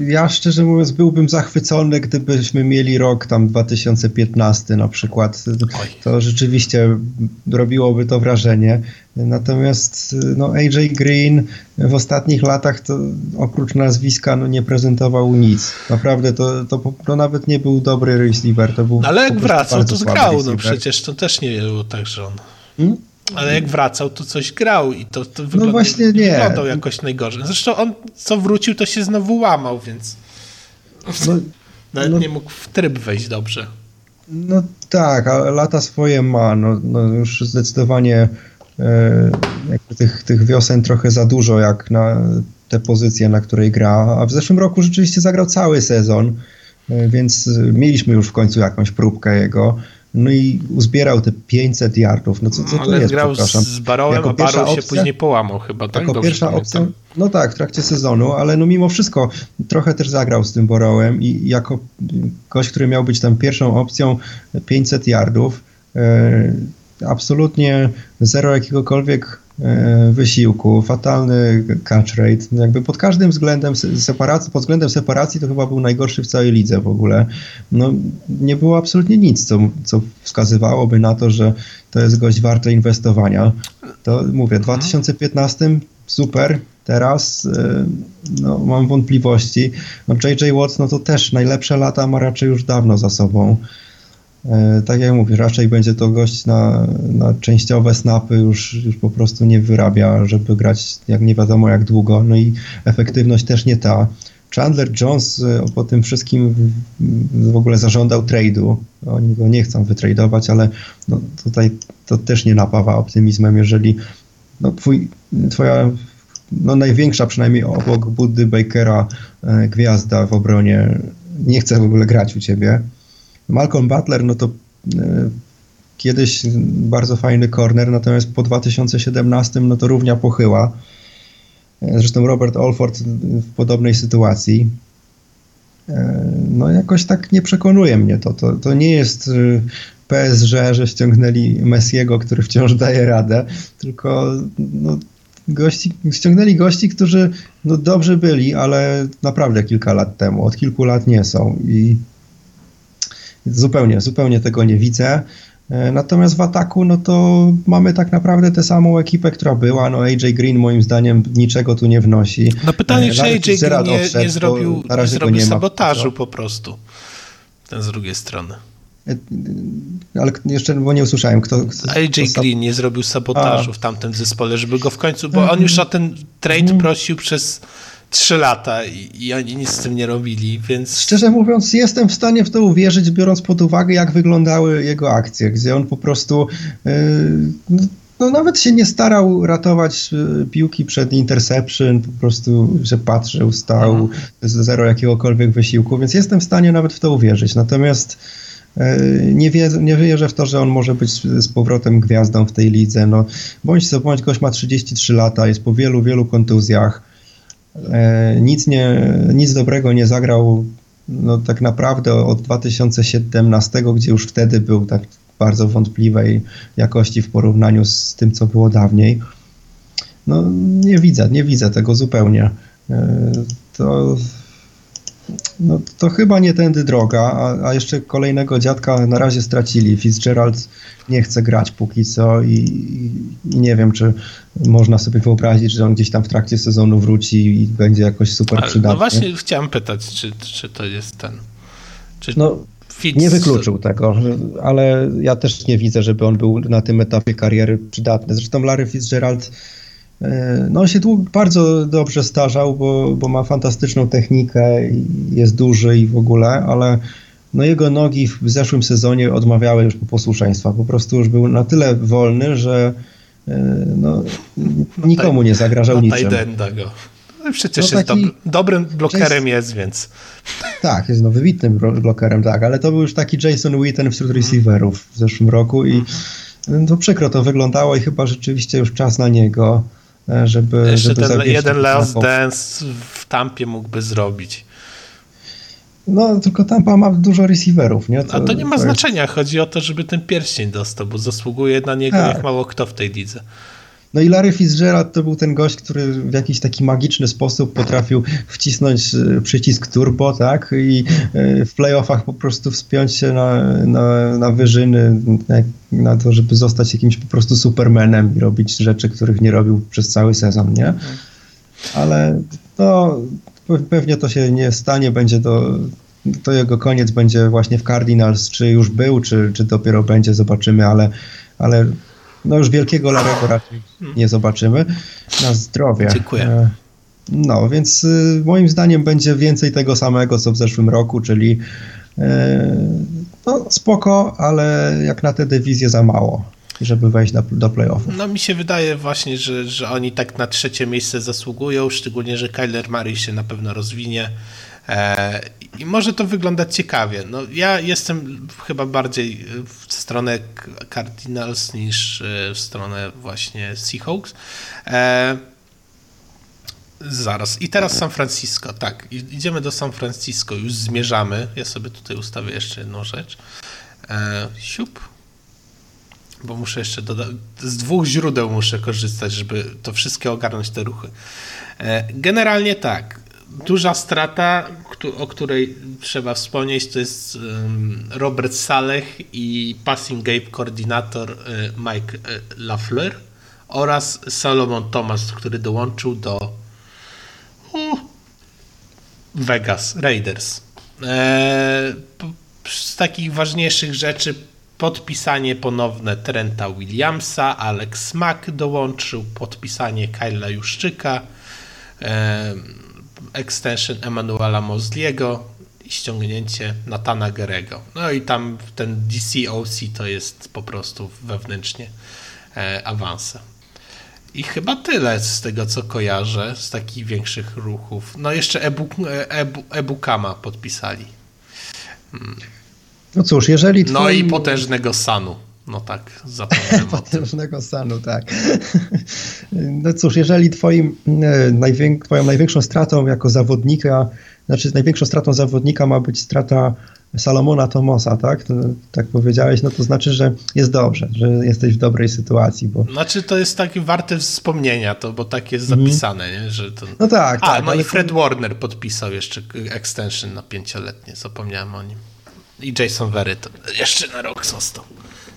Ja szczerze mówiąc byłbym zachwycony, gdybyśmy mieli rok tam 2015 na przykład. To rzeczywiście robiłoby to wrażenie. Natomiast no, AJ Green w ostatnich latach to oprócz nazwiska no, nie prezentował nic. Naprawdę to, to, to nawet nie był dobry receiver. To był Ale jak wracał, to zgrał. No przecież to też nie było tak, że on... Hmm? Ale jak wracał, to coś grał i to, to wyglądał, no właśnie nie. wyglądał jakoś najgorzej. Zresztą on co wrócił, to się znowu łamał, więc no, nawet no, nie mógł w tryb wejść dobrze. No tak, a lata swoje ma. No, no już zdecydowanie e, tych, tych wiosen trochę za dużo jak na te pozycje, na której gra. A w zeszłym roku rzeczywiście zagrał cały sezon, e, więc mieliśmy już w końcu jakąś próbkę jego. No i uzbierał te 500 yardów. No co, co no, to jest, grał przepraszam. z Barrowem, jako a Barrow się opcja, później połamał chyba, tak? Jako Dobrze pierwsza pamiętam. opcja, no tak, w trakcie sezonu, ale no mimo wszystko trochę też zagrał z tym Barrowem i jako gość, który miał być tam pierwszą opcją 500 yardów, e, absolutnie zero jakiegokolwiek wysiłku, fatalny catch rate, no jakby pod każdym względem separacji, pod względem separacji to chyba był najgorszy w całej lidze w ogóle. No, nie było absolutnie nic, co, co wskazywałoby na to, że to jest gość warte inwestowania. To mówię, w 2015 super, teraz e, no, mam wątpliwości. No, JJ Watts no to też najlepsze lata ma raczej już dawno za sobą. E, tak jak mówię, raczej będzie to gość na, na częściowe snapy, już, już po prostu nie wyrabia, żeby grać jak nie wiadomo jak długo, no i efektywność też nie ta. Chandler Jones e, po tym wszystkim w ogóle zażądał trade'u. Oni go nie chcą wytradować, ale no tutaj to też nie napawa optymizmem, jeżeli no twój, twoja no największa przynajmniej obok Buddy Bakera e, gwiazda w obronie nie chce w ogóle grać u ciebie Malcolm Butler, no to e, kiedyś bardzo fajny corner, natomiast po 2017 no to równia pochyła. E, zresztą Robert Alford w podobnej sytuacji. E, no jakoś tak nie przekonuje mnie to. To, to nie jest PSG, że ściągnęli Messiego, który wciąż daje radę, tylko no, gości, ściągnęli gości, którzy no, dobrze byli, ale naprawdę kilka lat temu, od kilku lat nie są i Zupełnie, zupełnie tego nie widzę. E, natomiast w ataku, no to mamy tak naprawdę tę samą ekipę, która była. No AJ Green moim zdaniem niczego tu nie wnosi. No pytanie, e, czy AJ Green nie, odszedł, nie zrobił, nie zrobił nie sabotażu po prostu. Ten z drugiej strony. E, ale jeszcze, bo nie usłyszałem, kto... kto AJ kto Green nie zrobił sabotażu A. w tamtym zespole, żeby go w końcu, bo on już o ten trade mhm. prosił przez trzy lata i, i, oni nic z tym nie robili, więc... Szczerze mówiąc, jestem w stanie w to uwierzyć, biorąc pod uwagę, jak wyglądały jego akcje, gdzie on po prostu... Yy, no, nawet się nie starał ratować yy, piłki przed interception, po prostu, że patrzył, stał, mhm. zero jakiegokolwiek wysiłku, więc jestem w stanie nawet w to uwierzyć. Natomiast yy, nie, wie, nie wierzę w to, że on może być z powrotem gwiazdą w tej lidze. No, bądź co bądź, gość ma 33 lata, jest po wielu, wielu kontuzjach. E, nic, nie, nic dobrego nie zagrał no, tak naprawdę od 2017, gdzie już wtedy był tak bardzo wątpliwej jakości w porównaniu z tym, co było dawniej. No nie widzę, nie widzę tego zupełnie. E, to no to chyba nie tędy droga, a, a, jeszcze kolejnego dziadka na razie stracili. Fitzgerald nie chce grać póki co i, i, nie wiem, czy można sobie wyobrazić, że on gdzieś tam w trakcie sezonu wróci i będzie jakoś super Ale, no przydatny. No właśnie chciałem pytać, czy, czy to jest ten... Czy no, Fitz... Nie wykluczył tego, ale ja też nie widzę, żeby on był na tym etapie kariery przydatny. Zresztą Larry Fitzgerald no on się bardzo dobrze starzał, bo, bo ma fantastyczną technikę, jest duży i w ogóle, ale no jego nogi w zeszłym sezonie odmawiały już posłuszeństwa. Po prostu już był na tyle wolny, że e, no, nikomu nie zagrażał niczym. go. No przecież no jest dob dobrym blokerem jest, jest, więc... Tak, jest no wybitnym blokerem, tak, ale to był już taki Jason Witten wśród receiverów w zeszłym roku i to przykro to wyglądało i chyba rzeczywiście już czas na niego. E, żeby. Jeszcze żeby ten jeden Last Dance w Tampie mógłby zrobić. No, tylko Tampa ma dużo receiverów, nie? To, A to nie ma to znaczenia. Jest... Chodzi o to, żeby ten pierścień dostał, bo zasługuje na niego tak. jak mało kto w tej lidze. No i Larry Fitzgerald to był ten gość, który w jakiś taki magiczny sposób potrafił wcisnąć e, przycisk turbo, tak? I e, w playoffach po prostu wspiąć się na, na, na wyżyny, na to, żeby zostać jakimś po prostu supermanem i robić rzeczy, których nie robił przez cały sezon, nie? Ale no, pewnie to się nie stanie, będzie to to jego koniec będzie właśnie w Cardinals, czy już był, czy, czy dopiero będzie, zobaczymy, ale, ale no już wielkiego Larego raczej nie zobaczymy. Na zdrowie. Dziękuję. E, no, więc y, moim zdaniem będzie więcej tego samego, co w zeszłym roku, czyli e, no, spoko, ale jak na tę dywizję za mało żeby wejść do, do playoffów. No mi się wydaje właśnie, że, że oni tak na trzecie miejsce zasługują, szczególnie, że Kyler Murray się na pewno rozwinie. E, I może to wyglądać ciekawie. No, ja jestem chyba bardziej w stronę Cardinals niż e, w stronę właśnie Seahawks. E, zaraz. I teraz San Francisco. Tak, idziemy do San Francisco. Już zmierzamy. Ja sobie tutaj ustawię jeszcze jedną rzecz. siup. Bo muszę jeszcze dodać. Z dwóch źródeł muszę korzystać, żeby to wszystkie ogarnąć te ruchy. Generalnie tak duża strata, o której trzeba wspomnieć, to jest Robert Saleh i passing game koordynator y, Mike y, Lafleur oraz Salomon Thomas, który dołączył do Vegas Raiders. E, z takich ważniejszych rzeczy podpisanie ponowne Trenta Williamsa, Alex Mack dołączył, podpisanie Kyla Juszczyka, extension Emanuela Mosliego i ściągnięcie Natana Gerego. No i tam ten DCOC to jest po prostu wewnętrznie e, awanse. I chyba tyle z tego, co kojarzę, z takich większych ruchów. No jeszcze Ebukama e, podpisali. Hmm. No cóż, jeżeli twoim... No i potężnego Sanu. No tak, zapomniałem Potężnego stanu, tak. No cóż, jeżeli twoim, e, najwięk, twoją największą stratą jako zawodnika, znaczy największą stratą zawodnika ma być strata Salomona Tomosa, tak? To, tak powiedziałeś, no to znaczy, że jest dobrze, że jesteś w dobrej sytuacji, bo... Znaczy to jest takie warte wspomnienia, to, bo tak jest mhm. zapisane, mm. nie? Że to... No tak, A, tak. no i Fred to... Warner podpisał jeszcze extension na pięcioletnie, zapomniałem o nim. I Jason Verry to jeszcze na rok został.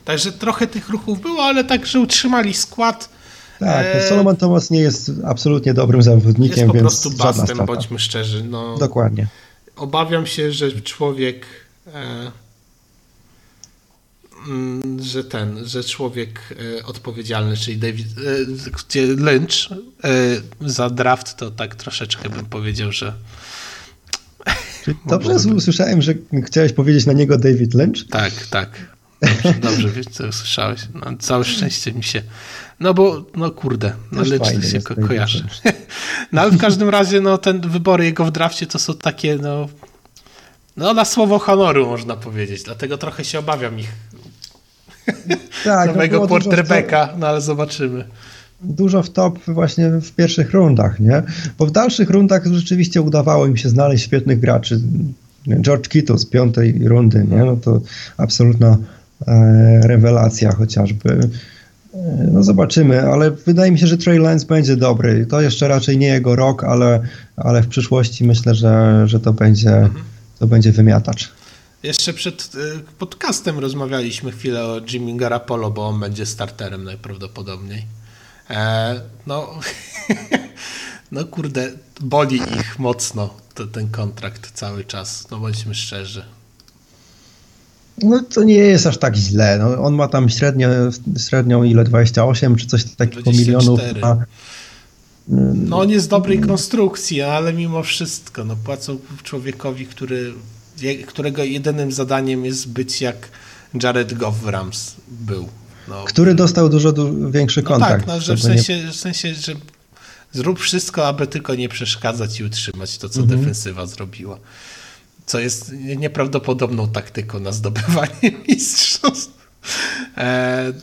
Także trochę tych ruchów było, ale także utrzymali skład. Tak, e... Solomon Thomas nie jest absolutnie dobrym zawodnikiem, jest po więc prostu bastem, bądźmy szczerzy. No, Dokładnie. Obawiam się, że człowiek e... Mm, że ten, że człowiek e, odpowiedzialny, czyli David, e, Lynch e, za draft, to tak troszeczkę bym powiedział, że Dobrze usłyszałem, że chciałeś powiedzieć na niego David Lynch? Tak, tak. Dobrze, dobrze wiesz, co słyszałeś. No, całe szczęście mi się. No bo, no kurde, no lecz się ko kojarzy. No ale w każdym razie, no ten wybory jego w drafcie to są takie, no. No na słowo honoru można powiedzieć, dlatego trochę się obawiam ich. Tak, Nowego no quarterbacka, no ale zobaczymy dużo w top właśnie w pierwszych rundach, nie? Bo w dalszych rundach rzeczywiście udawało im się znaleźć świetnych graczy. George Kittle z piątej rundy, nie? No to absolutna rewelacja chociażby. E, no zobaczymy, ale wydaje mi się, że Trey Lance będzie dobry. To jeszcze raczej nie jego rok, ale, ale w przyszłości myślę, że, że to, będzie, to będzie wymiatacz. Jeszcze przed e, podcastem rozmawialiśmy chwilę o Jimmy Garapolo, bo on będzie starterem najprawdopodobniej. E, no, no kurde, boli ich mocno to, ten kontrakt cały czas, no bądźmy szczerzy. No to nie jest aż tak źle. No, on ma tam średnio, średnią ile 28 czy coś takiego 24. milionów. Ma. No on jest dobrej konstrukcji, ale mimo wszystko no, płacą człowiekowi, który, którego jedynym zadaniem jest być jak Jared Goff w Rams był. No. Który dostał dużo du większy no kontrakt. Tak, no, że w, sensie, nie... w sensie, że zrób wszystko, aby tylko nie przeszkadzać i utrzymać to, co mhm. defensywa zrobiła co jest nieprawdopodobną taktyką na zdobywanie mistrzostw. E,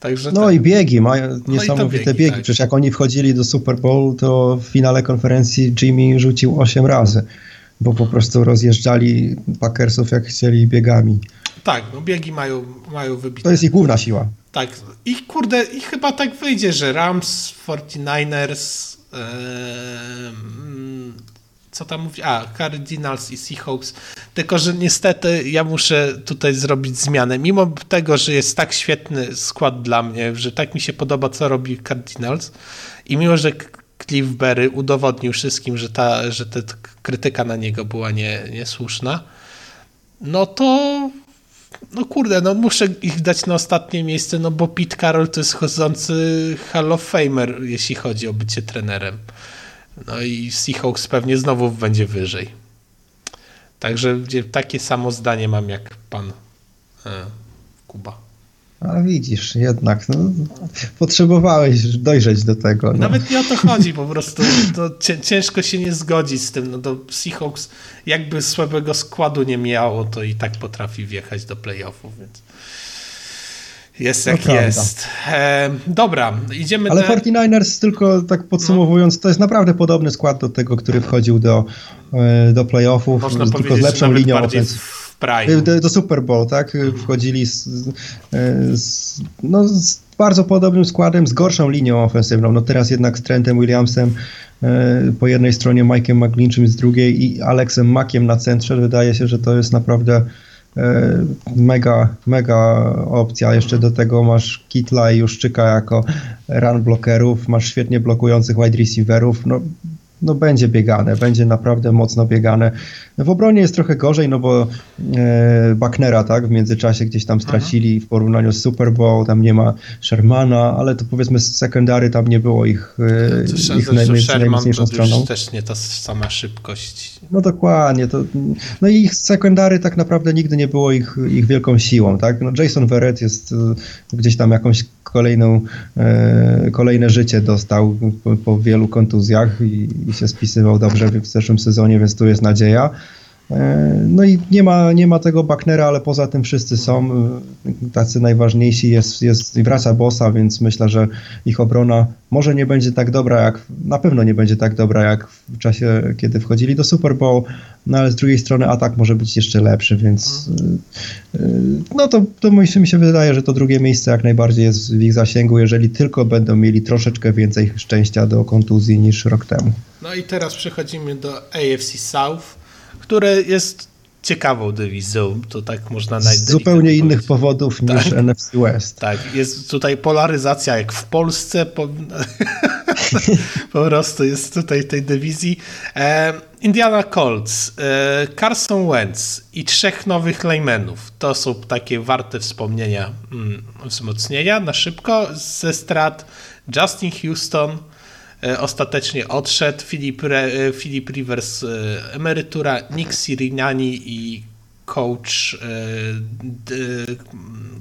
także no tak. i biegi, mają no niesamowite biegi. biegi. Tak. Przecież jak oni wchodzili do Super Bowl, to w finale konferencji Jimmy rzucił 8 razy. bo po prostu rozjeżdżali Packersów jak chcieli biegami. Tak, no biegi mają, mają wybite. To jest ich główna siła. Tak, i kurde, i chyba tak wyjdzie, że Rams, 49ers, ee, co tam mówi? A, Cardinals i Seahawks. Tylko, że niestety ja muszę tutaj zrobić zmianę. Mimo tego, że jest tak świetny skład dla mnie, że tak mi się podoba, co robi Cardinals i mimo, że Cliff Berry udowodnił wszystkim, że ta, że ta krytyka na niego była nie, niesłuszna, no to no kurde, no muszę ich dać na ostatnie miejsce, no bo Pete Carroll to jest chodzący Hall of Famer, jeśli chodzi o bycie trenerem. No i Seahawks pewnie znowu będzie wyżej. Także takie samo zdanie mam jak pan e, Kuba. A widzisz, jednak no, potrzebowałeś dojrzeć do tego. No. Nawet nie o to chodzi, po prostu to ciężko się nie zgodzić z tym. No, do Seahawks jakby słabego składu nie miało, to i tak potrafi wjechać do playoffów, więc jest jak no jest. E, dobra, idziemy Ale 49ers, tylko tak podsumowując, to jest naprawdę podobny skład do tego, który wchodził do, e, do playoffów, Można tylko z lepszą linią do, do, Super Bowl, tak? Wchodzili z, z, no, z bardzo podobnym składem, z gorszą linią ofensywną. No teraz jednak z Trentem Williamsem e, po jednej stronie, Mike'em McGlinchem z drugiej i Alexem Mackiem na centrze. Wydaje się, że to jest naprawdę e, mega, mega opcja. Jeszcze do tego masz Kitla i Juszczyka jako run blockerów, masz świetnie blokujących wide receiverów. No, no będzie biegane, będzie naprawdę mocno biegane. W obronie jest trochę gorzej, no bo e, Bucknera, tak, w międzyczasie gdzieś tam stracili w porównaniu z Super Bowl, tam nie ma Shermana, ale to powiedzmy z secondary tam nie było ich, e, ich najmocniejszą stroną. też nie ta sama szybkość. No dokładnie, to, no i ich secondary tak naprawdę nigdy nie było ich, ich wielką siłą, tak, no Jason Verrett jest e, gdzieś tam jakąś kolejną, e, kolejne życie dostał po, wielu kontuzjach i, i, się spisywał dobrze w zeszłym sezonie, więc tu jest nadzieja. E, no i nie ma, nie ma tego Bucknera, ale poza tym wszyscy są e, tacy najważniejsi. Jest, jest wraca Bossa, więc myślę, że ich obrona może nie będzie tak dobra, jak na pewno nie będzie tak dobra, jak w czasie, kiedy wchodzili do Super Bowl, no ale z drugiej strony atak może być jeszcze lepszy, więc e, no to, to mi się wydaje, że to drugie miejsce jak najbardziej jest w ich zasięgu, jeżeli tylko będą mieli troszeczkę więcej szczęścia do kontuzji niż rok temu. No i teraz przechodzimy do AFC South które jest ciekawą dywizją, to tak można Z zupełnie innych powodów niż tak, NFC West. Tak, jest tutaj polaryzacja jak w Polsce, po, po prostu jest tutaj tej dywizji. E, Indiana Colts, e, Carson Wentz i trzech nowych linemenów. To są takie warte wspomnienia, mm, wzmocnienia na szybko ze strat Justin Houston, ostatecznie odszedł. Philip, Re, Philip Rivers e, emerytura, Nick Sirignani i coach e,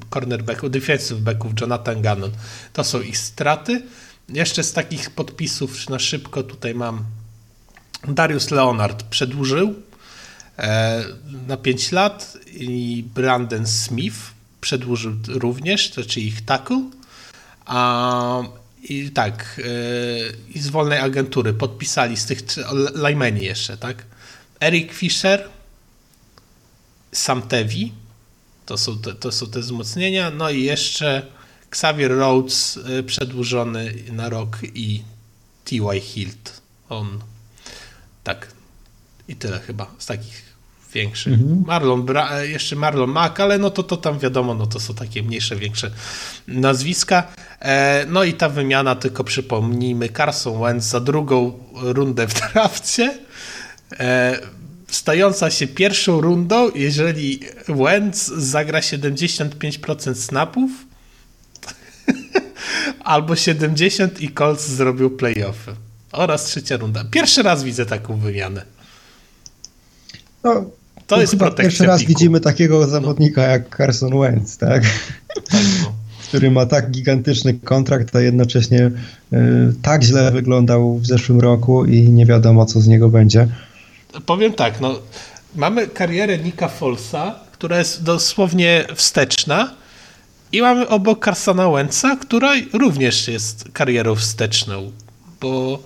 cornerbacków, defensive backów Jonathan Gannon. To są ich straty. Jeszcze z takich podpisów na szybko tutaj mam Darius Leonard przedłużył na 5 lat i Brandon Smith przedłużył również, to czyli ich tackle. I tak, yy, i z wolnej agentury podpisali z tych Lajmeni jeszcze, tak? Eric Fischer, Sam Tevi, to są te, to są te wzmocnienia, no i jeszcze Xavier Rhodes yy, przedłużony na rok i T.Y. Hilt. On, tak, i tyle chyba z takich większy. Mhm. Marlon, Bra jeszcze Marlon Mack, ale no to, to tam wiadomo, no to są takie mniejsze, większe nazwiska. E, no i ta wymiana, tylko przypomnijmy, Carson Wentz za drugą rundę w drafcie, e, stająca się pierwszą rundą, jeżeli Wentz zagra 75% snapów, albo 70 i Colts zrobił playoffy. Oraz trzecia runda. Pierwszy raz widzę taką wymianę. No, to jest protekcja Pierwszy raz piku. widzimy takiego zawodnika jak Carson Wentz, tak? tak no. Który ma tak gigantyczny kontrakt, a jednocześnie y, tak źle wyglądał w zeszłym roku i nie wiadomo, co z niego będzie. Powiem tak, no, mamy karierę Nika Folsa, która jest dosłownie wsteczna i mamy obok Carsona Wentza, która również jest karierą wsteczną, bo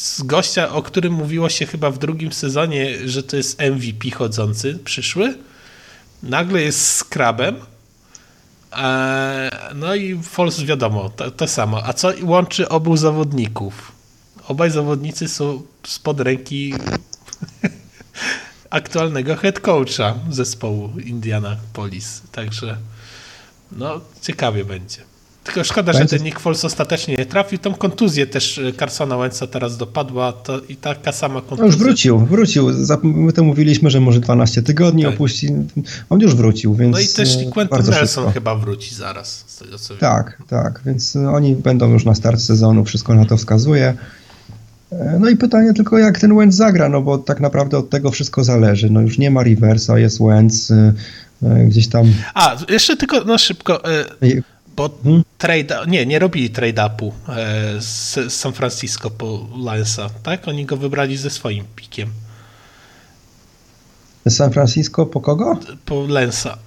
z gościa, o którym mówiło się chyba w drugim sezonie, że to jest MVP chodzący, przyszły. Nagle jest skrabem. No i Foles wiadomo, to, to samo. A co łączy obu zawodników? Obaj zawodnicy są spod ręki aktualnego head coacha zespołu Indianapolis. Także no, ciekawie będzie. Tylko szkoda, będzie. że ten Nick Foles ostatecznie nie trafił. Tą kontuzję też e, Carsona Wentza teraz dopadła to i taka sama kontuzja. No już wrócił, wrócił. My to mówiliśmy, że może 12 tygodni tak. opuści. On już wrócił, więc No i też e, Quentin Nelson szybko. chyba wróci zaraz, z tego co Tak, wiem. tak, więc e, oni będą już na start sezonu, wszystko na to wskazuje. No i pytanie tylko, jak ten Wentz zagra, no bo tak naprawdę od tego wszystko zależy. No już nie ma Riversa, jest Wentz, gdzieś tam... A, jeszcze tylko no szybko... Bo hmm? trade, nie, nie robili trade-upu e, z San Francisco po Lensa, tak? Oni go wybrali ze swoim pikiem. San Francisco po kogo? Po Lensa.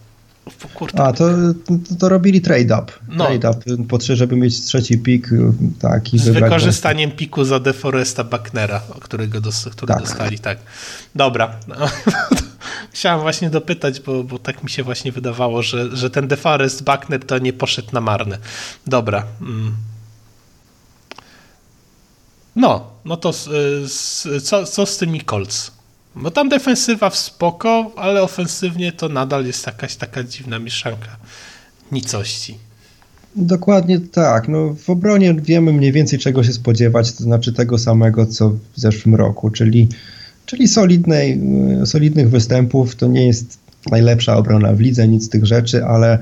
A, to, to, robili trade-up. No. Trade-up po trzy, żeby mieć trzeci pik. Tak, i Z wykorzystaniem piku za DeForesta Bucknera, którego dos, który tak. dostali, tak. Dobra. No, chciałem właśnie dopytać, bo, bo tak mi się właśnie wydawało, że, że ten DeForest Buckner to nie poszedł na marne. Dobra. Mm. No, no to co, co z tymi Colts? Bo tam defensywa w spoko, ale ofensywnie to nadal jest jakaś taka dziwna mieszanka nicości. Dokładnie tak. No, w obronie wiemy mniej więcej czego się spodziewać, to znaczy tego samego co w zeszłym roku, czyli, czyli solidnej, solidnych występów. To nie jest najlepsza obrona w lidze, nic z tych rzeczy, ale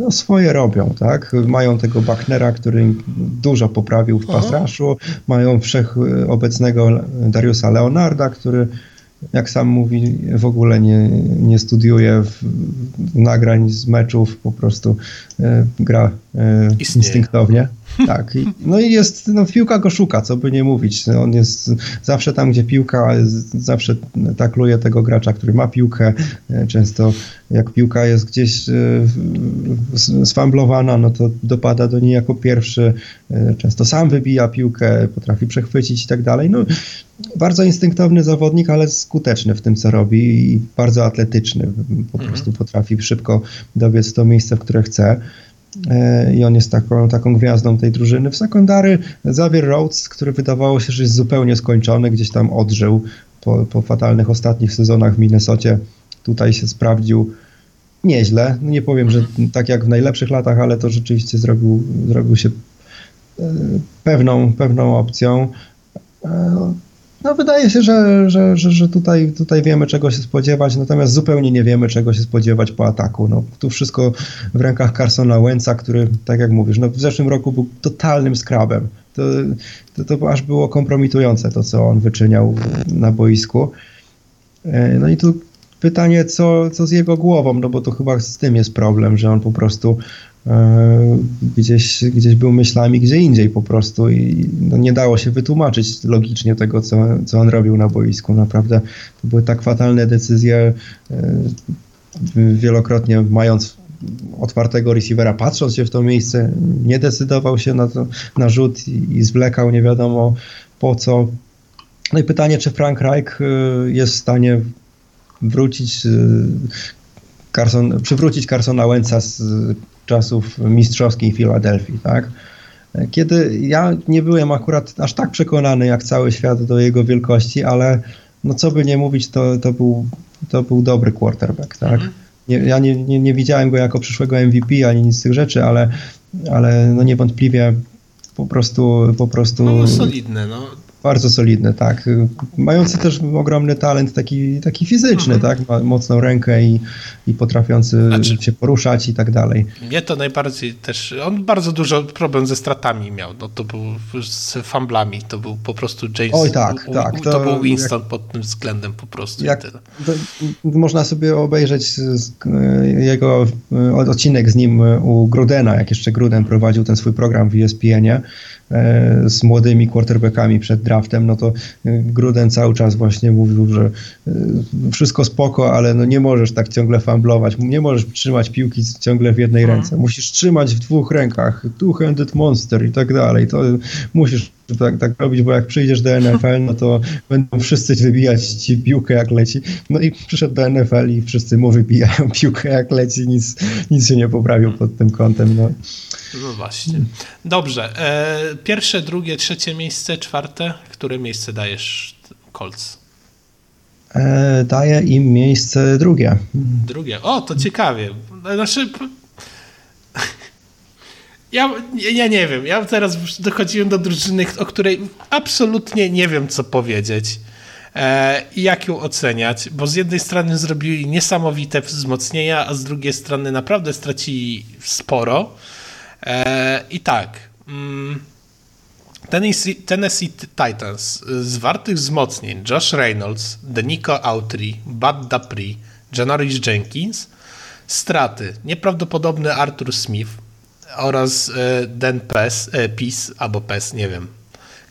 no, swoje robią, tak? Mają tego Bucknera, który dużo poprawił w pasraszu, mają wszechobecnego Dariusa Leonarda, który jak sam mówi, w ogóle nie, nie studiuje w, nagrań z meczów, po prostu e, gra e, instynktownie. Tak. I, no i jest, no piłka go szuka, co by nie mówić. On jest zawsze tam, gdzie piłka, zawsze takluje tego gracza, który ma piłkę. E, często jak piłka jest gdzieś e, sfamblowana, no to dopada do niej jako pierwszy. E, często sam wybija piłkę, potrafi przechwycić i tak dalej. No, bardzo instynktowny zawodnik, ale skuteczny w tym, co robi i bardzo atletyczny. Po mhm. prostu potrafi szybko dobiec to miejsce, w które chce. E, i on jest taką, taką gwiazdą tej drużyny. W sekundary Xavier Rhodes, który wydawało się, że jest zupełnie skończony, gdzieś tam odżył po, po fatalnych ostatnich sezonach w Minnesocie. Tutaj się sprawdził nieźle. No nie powiem, że tak jak w najlepszych latach, ale to rzeczywiście zrobił, zrobił się e, pewną, pewną opcją. No wydaje się, że, że, że, że, tutaj, tutaj wiemy czego się spodziewać, natomiast zupełnie nie wiemy czego się spodziewać po ataku. No, tu wszystko w rękach Carsona Wentza, który, tak jak mówisz, no, w zeszłym roku był totalnym skrabem. To, to, to aż było kompromitujące to, co on wyczyniał na boisku. E, no i tu pytanie, co, co z jego głową, no bo to chyba z tym jest problem, że on po prostu gdzieś, gdzieś był myślami gdzie indziej po prostu i no nie dało się wytłumaczyć logicznie tego, co, co on robił na boisku. Naprawdę to były tak fatalne decyzje, e, wielokrotnie mając otwartego receivera, patrząc się w to miejsce, nie decydował się na, to, na rzut i, i zwlekał nie wiadomo po co. No i pytanie, czy Frank Reich e, jest w stanie wrócić Carson, przywrócić Carsona Wentza z czasów mistrzowskiej Filadelfii, tak? Kiedy ja nie byłem akurat aż tak przekonany jak cały świat do jego wielkości, ale no co by nie mówić, to, to, był, to był dobry quarterback, tak? Mhm. Nie, ja nie, nie, nie widziałem go jako przyszłego MVP ani nic z tych rzeczy, ale, ale no niewątpliwie po prostu po prostu... No, solidne, no bardzo solidny, tak. Mający też ogromny talent taki, taki fizyczny, mhm. tak. Ma mocną rękę i, i potrafiący znaczy, się poruszać i tak dalej. Mnie to najbardziej też, on bardzo dużo problem ze stratami miał, no to był z famblami, to był po prostu James. Oj tak, u, tak. To, to, był Winston jak, pod tym względem po prostu. Jak, to, można sobie obejrzeć jego odcinek z nim u Grudena, jak jeszcze Gruden prowadził ten swój program w ESPN-ie e, z młodymi quarterbackami przed draftem, no to Gruden cały czas właśnie mówił, że wszystko spoko, ale no nie możesz tak ciągle famblować, nie możesz trzymać piłki ciągle w jednej mhm. ręce, musisz trzymać w dwóch rękach, two-handed monster i tak dalej, to musisz tak, tak robić, bo jak przyjdziesz do NFL, no to będą wszyscy wybijać ci piłkę jak leci. No i przyszedł do NFL i wszyscy mu wybijają piłkę jak leci, nic, nic się nie poprawił pod tym kątem. No, no właśnie. Dobrze. E, pierwsze, drugie, trzecie miejsce, czwarte. Które miejsce dajesz Colts? E, daję im miejsce drugie. Drugie. O, to ciekawie. Znaczy, ja, ja nie wiem. Ja teraz dochodziłem do drużyny, o której absolutnie nie wiem, co powiedzieć e, i jak ją oceniać, bo z jednej strony zrobili niesamowite wzmocnienia, a z drugiej strony naprawdę stracili sporo. E, I tak. Mm, Tennessee, Tennessee Titans z wartych wzmocnień Josh Reynolds, Denico Autry, Bud Dupree, Janoris Jenkins, straty nieprawdopodobny Arthur Smith, oraz e, Dan Pes, e, Peace albo Pes, nie wiem.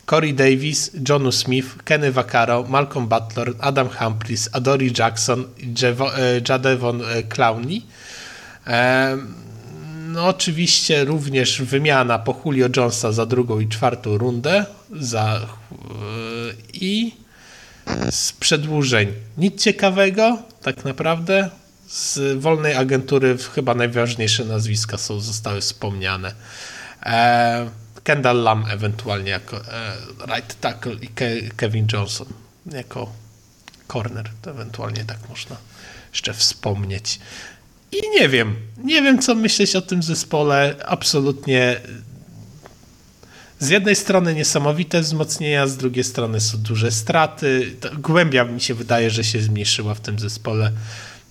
Corey Davis, Johnu Smith, Kenny Vaccaro, Malcolm Butler, Adam Humphries, Adori Jackson, e, Jadevon Clowney. No oczywiście również wymiana po Julio Jonesa za drugą i czwartą rundę za, i z przedłużeń nic ciekawego tak naprawdę z wolnej agentury chyba najważniejsze nazwiska są, zostały wspomniane. E, Kendall Lam ewentualnie jako e, right tackle i Ke Kevin Johnson jako corner. To ewentualnie tak można jeszcze wspomnieć. I nie wiem, nie wiem co myśleć o tym zespole. Absolutnie z jednej strony niesamowite wzmocnienia, z drugiej strony są duże straty. Głębia mi się wydaje, że się zmniejszyła w tym zespole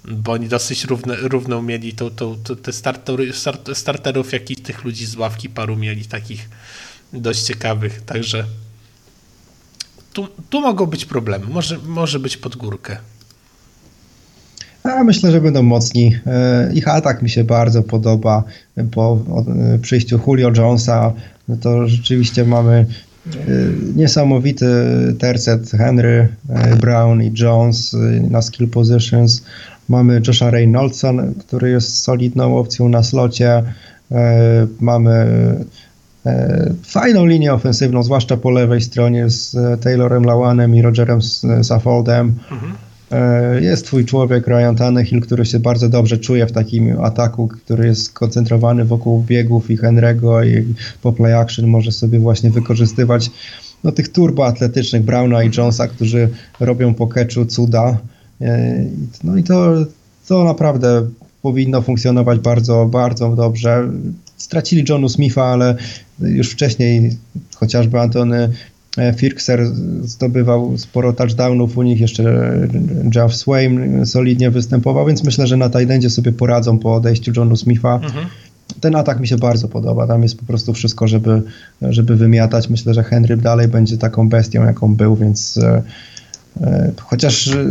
bo oni dosyć równe, równą mieli to, to, to, te startery, starterów, jak i tych ludzi z ławki paru mieli takich dość ciekawych, także tu, tu mogą być problemy, może, może być pod górkę. Ja myślę, że będą mocni. E, ich atak mi się bardzo podoba. Po e, przyjściu Julio Jonesa, no to rzeczywiście mamy e, niesamowity tercet Henry, Brown i Jones na skill positions. Mamy Josha Reynoldsa, który jest solidną opcją na slocie. E, mamy e, fajną linię ofensywną, zwłaszcza po lewej stronie z Taylorem Lawanem i Rogerem Saffoldem. Mhm. E, jest twój człowiek, Ryan Tannehill, który się bardzo dobrze czuje w takim ataku, który jest skoncentrowany wokół biegów i Henry'ego i po play action może sobie właśnie wykorzystywać no, tych turboatletycznych Browna i Jonesa, którzy robią po catchu cuda. E, no i to, to naprawdę powinno funkcjonować bardzo, bardzo dobrze. Stracili Johnu Smitha, ale już wcześniej chociażby Antony e, Firkser zdobywał sporo touchdownów u nich, jeszcze Jeff Swain solidnie występował, więc myślę, że na Tajdendzie sobie poradzą po odejściu Johnu Smitha. Mhm. Ten atak mi się bardzo podoba, tam jest po prostu wszystko, żeby, żeby wymiatać. Myślę, że Henry dalej będzie taką bestią, jaką był, więc e, chociaż e,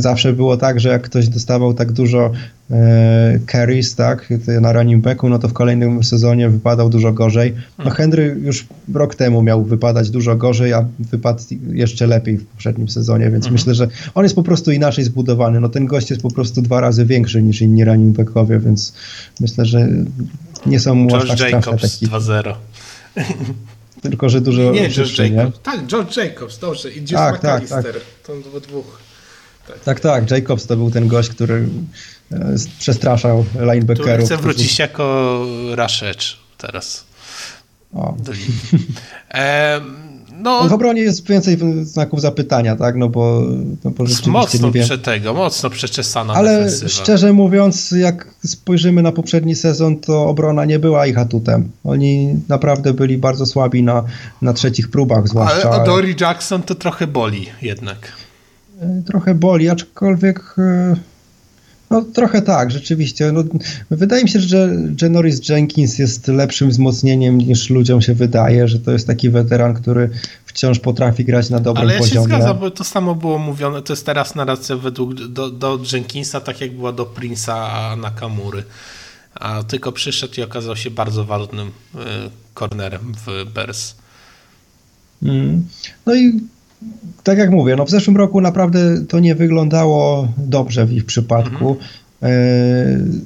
zawsze było tak, że jak ktoś dostawał tak dużo e, carries, tak, na running backu, no to w kolejnym sezonie wypadał dużo gorzej. No hmm. Henry już rok temu miał wypadać dużo gorzej, a wypadł jeszcze lepiej w poprzednim sezonie, więc mhm. myślę, że on jest po prostu inaczej zbudowany. No ten gość jest po prostu dwa razy większy niż inni running backowie, więc myślę, że nie są mu aż tak Jacobs 2-0. Tylko, że dużo Nie, George Jacobs. Tak, George Jacobs, dobrze. I Jess tak, tak, tak. To we dwóch. Tak. tak, tak. Jacobs to był ten gość, który e, przestraszał linebackerów. Chcę wrócić którzy... jako Rashecz teraz. O. No, w obronie jest więcej znaków zapytania, tak? No bo, no bo mocno nie wiem. prze tego, mocno przeczesana Ale defensywa. szczerze mówiąc, jak spojrzymy na poprzedni sezon, to obrona nie była ich atutem. Oni naprawdę byli bardzo słabi na, na trzecich próbach zwłaszcza. Ale Dory Jackson to trochę boli jednak. E, trochę boli, aczkolwiek e, no trochę tak, rzeczywiście. No, wydaje mi się, że Janoris Jenkins jest lepszym wzmocnieniem niż ludziom się wydaje, że to jest taki weteran, który wciąż potrafi grać na dobrym poziomie. Ale ja poziomie. się zgadzam, bo to samo było mówione, to jest teraz narracja według do, do Jenkinsa, tak jak była do Prince'a Nakamury. A tylko przyszedł i okazał się bardzo ważnym y, kornerem w Bears. Mm. No i tak jak mówię, no w zeszłym roku naprawdę to nie wyglądało dobrze w ich przypadku. Mhm.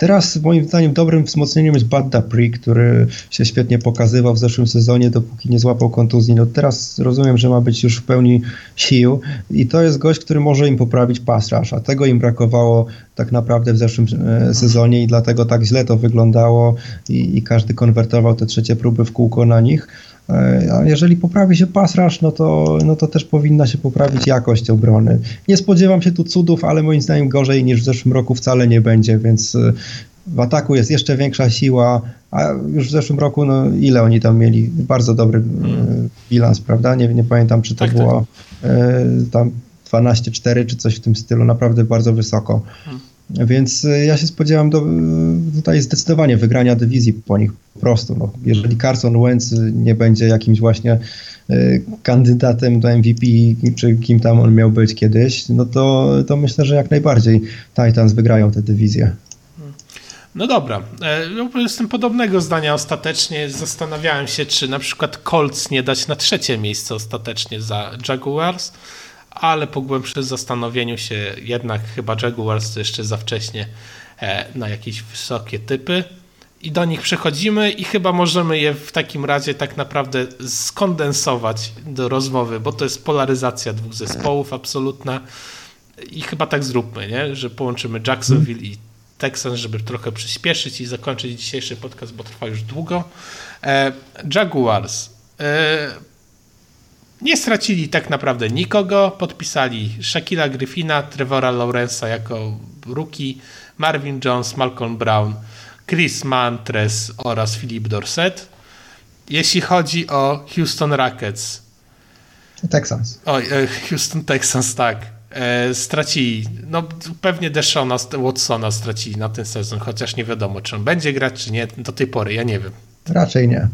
Teraz moim zdaniem dobrym wzmocnieniem jest Bad Dapri, który się świetnie pokazywał w zeszłym sezonie, dopóki nie złapał kontuzji. No teraz rozumiem, że ma być już w pełni sił i to jest gość, który może im poprawić pass rush, a tego im brakowało tak naprawdę w zeszłym e, sezonie i dlatego tak źle to wyglądało i, i każdy konwertował te trzecie próby w kółko na nich. E, a jeżeli poprawi się pass rush, no to, no to też powinna się poprawić jakość obrony. Nie spodziewam się tu cudów, ale moim zdaniem gorzej niż w zeszłym roku wcale nie będzie, więc e, w ataku jest jeszcze większa siła, a już w zeszłym roku, no ile oni tam mieli? Bardzo dobry e, bilans, prawda? Nie, nie pamiętam, czy to tak, było tak. tam 12-4 czy coś w tym stylu, naprawdę bardzo wysoko. Hmm. Więc e, ja się spodziewam do, e, tutaj zdecydowanie wygrania dywizji po nich po prostu. No, jeżeli Carson Wentz nie będzie jakimś właśnie e, kandydatem do MVP, czy kim tam on miał być kiedyś, no to, to myślę, że jak najbardziej Titans wygrają tę dywizję. No dobra, no, jestem podobnego zdania ostatecznie. Zastanawiałem się, czy na przykład Colts nie dać na trzecie miejsce ostatecznie za Jaguars ale po głębszym zastanowieniu się jednak chyba Jaguars to jeszcze za wcześnie e, na jakieś wysokie typy i do nich przechodzimy i chyba możemy je w takim razie tak naprawdę skondensować do rozmowy, bo to jest polaryzacja dwóch zespołów absolutna i chyba tak zróbmy, nie? że połączymy Jacksonville i Texans, żeby trochę przyspieszyć i zakończyć dzisiejszy podcast, bo trwa już długo. E, Jaguars. Nie stracili tak naprawdę nikogo. Podpisali Shakila Griffina, Trevora Lawrence'a jako rookie, Marvin Jones, Malcolm Brown, Chris Mantres oraz Philip Dorset. Jeśli chodzi o Houston Rockets. Texans. Oj, e, Houston Texans, tak. E, stracili, no pewnie Deshona Watsona stracili na ten sezon, chociaż nie wiadomo, czy on będzie grać, czy nie, do tej pory, ja nie wiem. Raczej nie.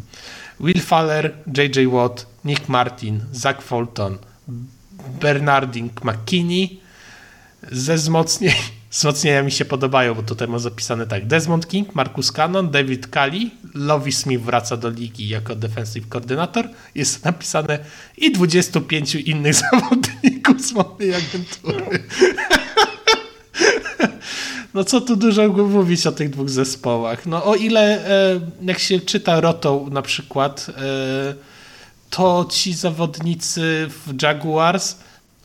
Will Faller, J.J. Watt, Nick Martin, Zach Fulton, Bernardin McKinney. Ze wzmocnień, wzmocnienia mi się podobają, bo tutaj mam zapisane tak. Desmond King, Marcus Cannon, David Kali, Lovi Smith wraca do ligi jako defensive koordynator. Jest napisane i 25 innych zawodników z mojej agentury. No co tu dużo mówić o tych dwóch zespołach. No o ile e, jak się czyta Rotą na przykład, e, to ci zawodnicy w Jaguars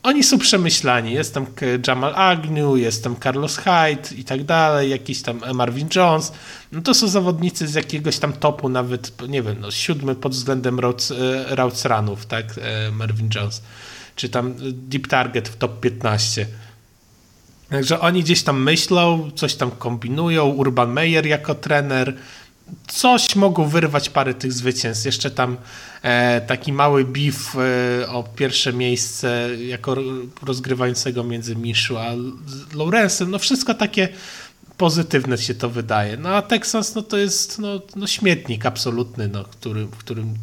oni są przemyślani. Jest tam Jamal Agnew, jest tam Carlos Hyde i tak dalej, jakiś tam Marvin Jones. No to są zawodnicy z jakiegoś tam topu, nawet, nie wiem, no, siódmy pod względem routes, e, runów, tak, Marvin Jones. Czy tam deep target w top 15. Także oni gdzieś tam myślą, coś tam kombinują. Urban Meyer jako trener. Coś mogą wyrwać parę tych zwycięstw. Jeszcze tam e, taki mały beef e, o pierwsze miejsce jako rozgrywającego między Miszu a Lawrence'em. No wszystko takie pozytywne się to wydaje. No a Texas no to jest no, no śmietnik absolutny, no, który, w którym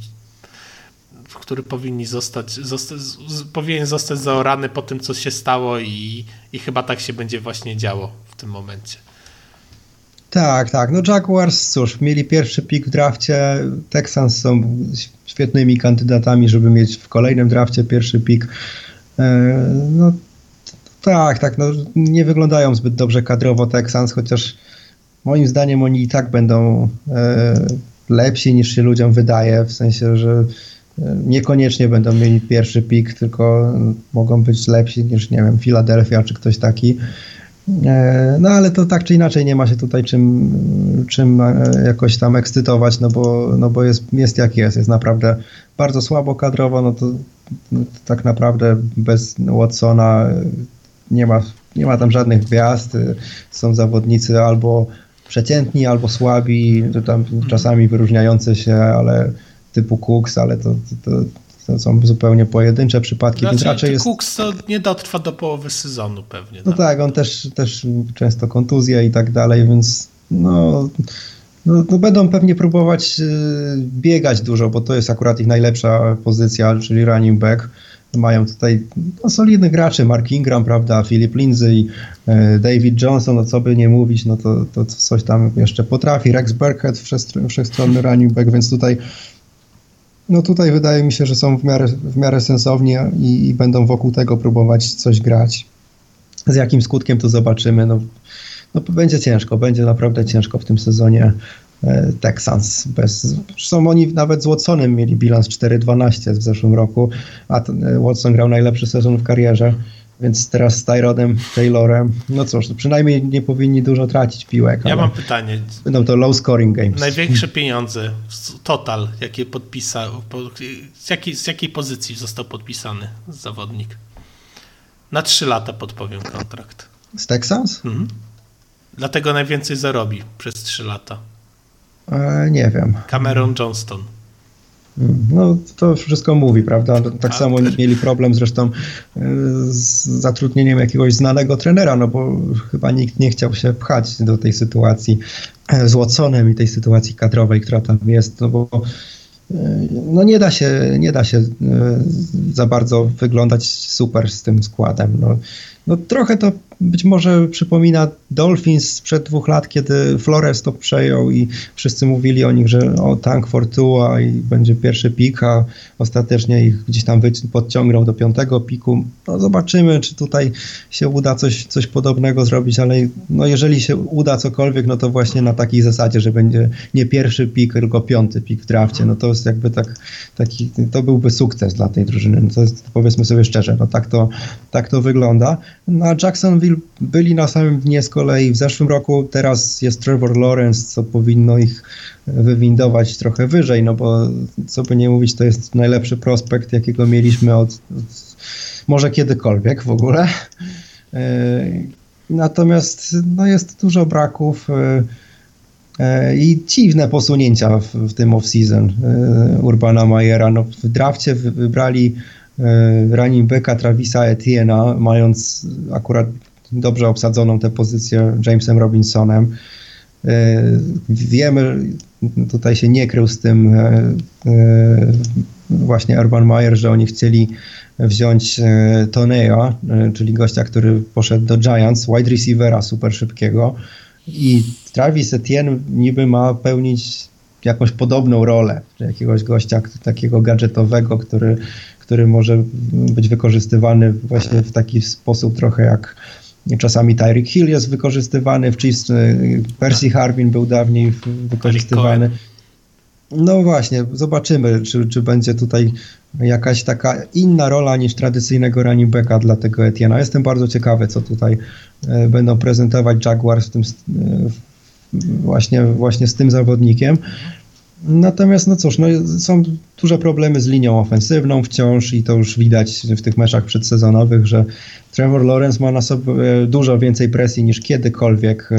który powinni zostać, zostać, powinien zostać zaorany po tym, co się stało i, i chyba tak się będzie właśnie działo w tym momencie. Tak, tak. No Jaguars, cóż, mieli pierwszy pik w drafcie. Texans są świetnymi kandydatami, żeby mieć w kolejnym drafcie pierwszy pik. E, no tak, tak. No, nie wyglądają zbyt dobrze kadrowo Texans, chociaż moim zdaniem oni i tak będą e, lepsi niż się ludziom wydaje, w sensie, że niekoniecznie będą mieli pierwszy pik, tylko mogą być lepsi niż, nie wiem, Philadelphia czy ktoś taki. E, no ale to tak czy inaczej nie ma się tutaj czym, czym e, jakoś tam ekscytować, no bo, no bo jest, jest jak jest. Jest naprawdę bardzo słabo kadrowo, no to, no to tak naprawdę bez Watsona nie ma, nie ma tam żadnych gwiazd. Są zawodnicy albo przeciętni, albo słabi, tam czasami wyróżniające się, ale typu Cooks, ale to, to, to są zupełnie pojedyncze przypadki. Znaczy, więc raczej jest... Cooks to nie dotrwa do połowy sezonu pewnie. No tak, on też, też często kontuzja i tak dalej, więc no, no, no, będą pewnie próbować y, biegać dużo, bo to jest akurat ich najlepsza pozycja, czyli running back. Mają tutaj no, solidnych graczy, Mark Ingram, prawda, Philip Lindsay, y, David Johnson, no co by nie mówić, no to, to coś tam jeszcze potrafi. Rex Burkhead, wszechstronny running back, więc tutaj No tutaj wydaje mi się, że są w miarę, w miarę i, i będą wokół tego próbować coś grać. Z jakim skutkiem to zobaczymy. No, no będzie ciężko, będzie naprawdę ciężko w tym sezonie e, Texans. Bez, zresztą oni nawet z Watsonem mieli bilans 4-12 w zeszłym roku, a e, Watson grał najlepszy sezon w karierze. Więc teraz z Tyrodem, Taylorem, no cóż, przynajmniej nie powinni dużo tracić piłek. Ja mam pytanie. Będą to low scoring games. Największe pieniądze, total, jakie podpisał, z jakiej, z jakiej pozycji został podpisany zawodnik? Na 3 lata podpowiem kontrakt. Z Texans? Mhm. Dlatego najwięcej zarobi przez 3 lata. E, nie wiem. Cameron Johnston. No, to wszystko mówi, prawda? Tak samo mieli problem zresztą e, z zatrudnieniem jakiegoś znanego trenera, no bo chyba nikt nie chciał się pchać do tej sytuacji e, z Watsonem i tej sytuacji kadrowej, która tam jest, no bo e, no nie da się, nie da się za bardzo wyglądać super z tym składem. No, no trochę to być może przypomina Dolphins sprzed dwóch lat, kiedy Flores to przejął i wszyscy mówili o nich, że o tank Fortua i będzie pierwszy pik, a ostatecznie ich gdzieś tam podciągnął do piątego piku. No zobaczymy, czy tutaj się uda coś, coś podobnego zrobić, ale no jeżeli się uda cokolwiek, no to właśnie na takiej zasadzie, że będzie nie pierwszy pik, tylko piąty pik w drafcie, no to jest jakby tak, taki, to byłby sukces dla tej drużyny. No to jest, powiedzmy sobie szczerze, no tak to, tak to wygląda. No a Jacksonville byli na samym dnie z kolei w zeszłym roku, teraz jest Trevor Lawrence, co powinno ich wywindować trochę wyżej, no bo co by nie mówić, to jest najlepszy prospekt, jakiego mieliśmy od, od może kiedykolwiek w ogóle. E, natomiast no jest dużo braków e, e, i dziwne posunięcia w, w tym off-season Urbana Majera. No, w drafcie wybrali running backa Travisa Etiena, mając akurat dobrze obsadzoną tę pozycję Jamesem Robinsonem. E, wiemy, tutaj się nie krył z tym e, e, właśnie Urban Meyer, że oni chcieli wziąć Toneja, czyli gościa, który poszedł do Giants, wide receivera super szybkiego i Travis Etienne niby ma pełnić jakąś podobną rolę, jakiegoś gościa takiego gadżetowego, który, który może być wykorzystywany właśnie w taki sposób trochę jak Czasami Tyreek Hill jest wykorzystywany, w Chiefs y, Percy Harvin był dawniej wykorzystywany. No właśnie, zobaczymy, czy, czy będzie tutaj jakaś taka inna rola niż tradycyjnego running backa dla tego Etiena. Jestem bardzo ciekawy, co tutaj y, będą prezentować Jaguars w tym, y, właśnie, właśnie z tym zawodnikiem. Natomiast, no cóż, no są duże problemy z linią ofensywną wciąż i to już widać w tych meczach przedsezonowych, że Trevor Lawrence ma na sobie dużo więcej presji niż kiedykolwiek e,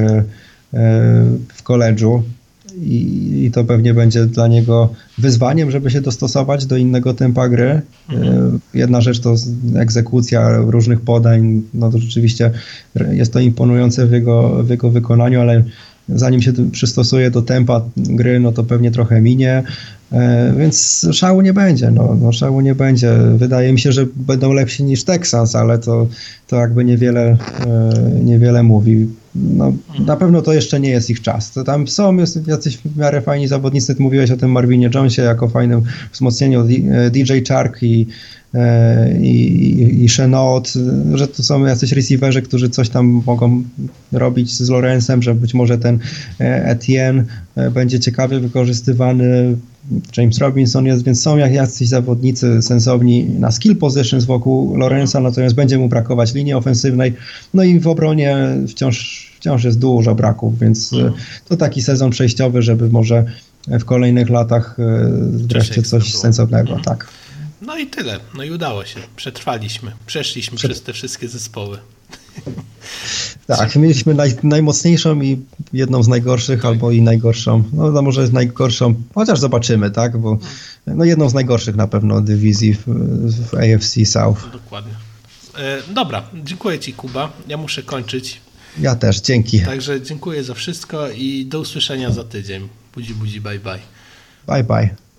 e, w koledżu i, i to pewnie będzie dla niego wyzwaniem, żeby się dostosować do innego tempa gry. E, mhm. Jedna rzecz to egzekucja różnych podań, no to rzeczywiście jest to imponujące w jego, w jego wykonaniu, ale zanim się przystosuje do tempa gry, no to pewnie trochę minie, e, więc szału nie będzie, no, no szału nie będzie. Wydaje mi się, że będą lepsi niż Texas, ale to, to jakby niewiele, e, niewiele mówi. No, na pewno to jeszcze nie jest ich czas. To tam są jest jacyś w miarę fajni zawodnicy, ty mówiłeś o tym Marvinie Jonesie jako fajnym wzmocnieniu DJ Chark i E, i, i Chenot, że to są jacyś receiverzy, którzy coś tam mogą robić z Lorenzem, że być może ten e, Etienne e, będzie ciekawie wykorzystywany. James Robinson jest, więc są jak jacyś zawodnicy sensowni na skill positions wokół Lorenza, natomiast będzie mu brakować linii ofensywnej. No i w obronie wciąż, wciąż jest dużo braków, więc mhm. to taki sezon przejściowy, żeby może w kolejnych latach wreszcie coś sensownego. Tak. No i tyle. No i udało się. Przetrwaliśmy. Przeszliśmy Prze... przez te wszystkie zespoły. Tak, mieliśmy naj, najmocniejszą i jedną z najgorszych, albo i najgorszą. No, no może najgorszą, chociaż zobaczymy, tak? Bo no, jedną z najgorszych na pewno dywizji w, w AFC South. No, dokładnie. E, dobra, dziękuję Ci, Kuba. Ja muszę kończyć. Ja też, dzięki. Także dziękuję za wszystko i do usłyszenia za tydzień. Budzi, budzi, bye bye. Bye bye.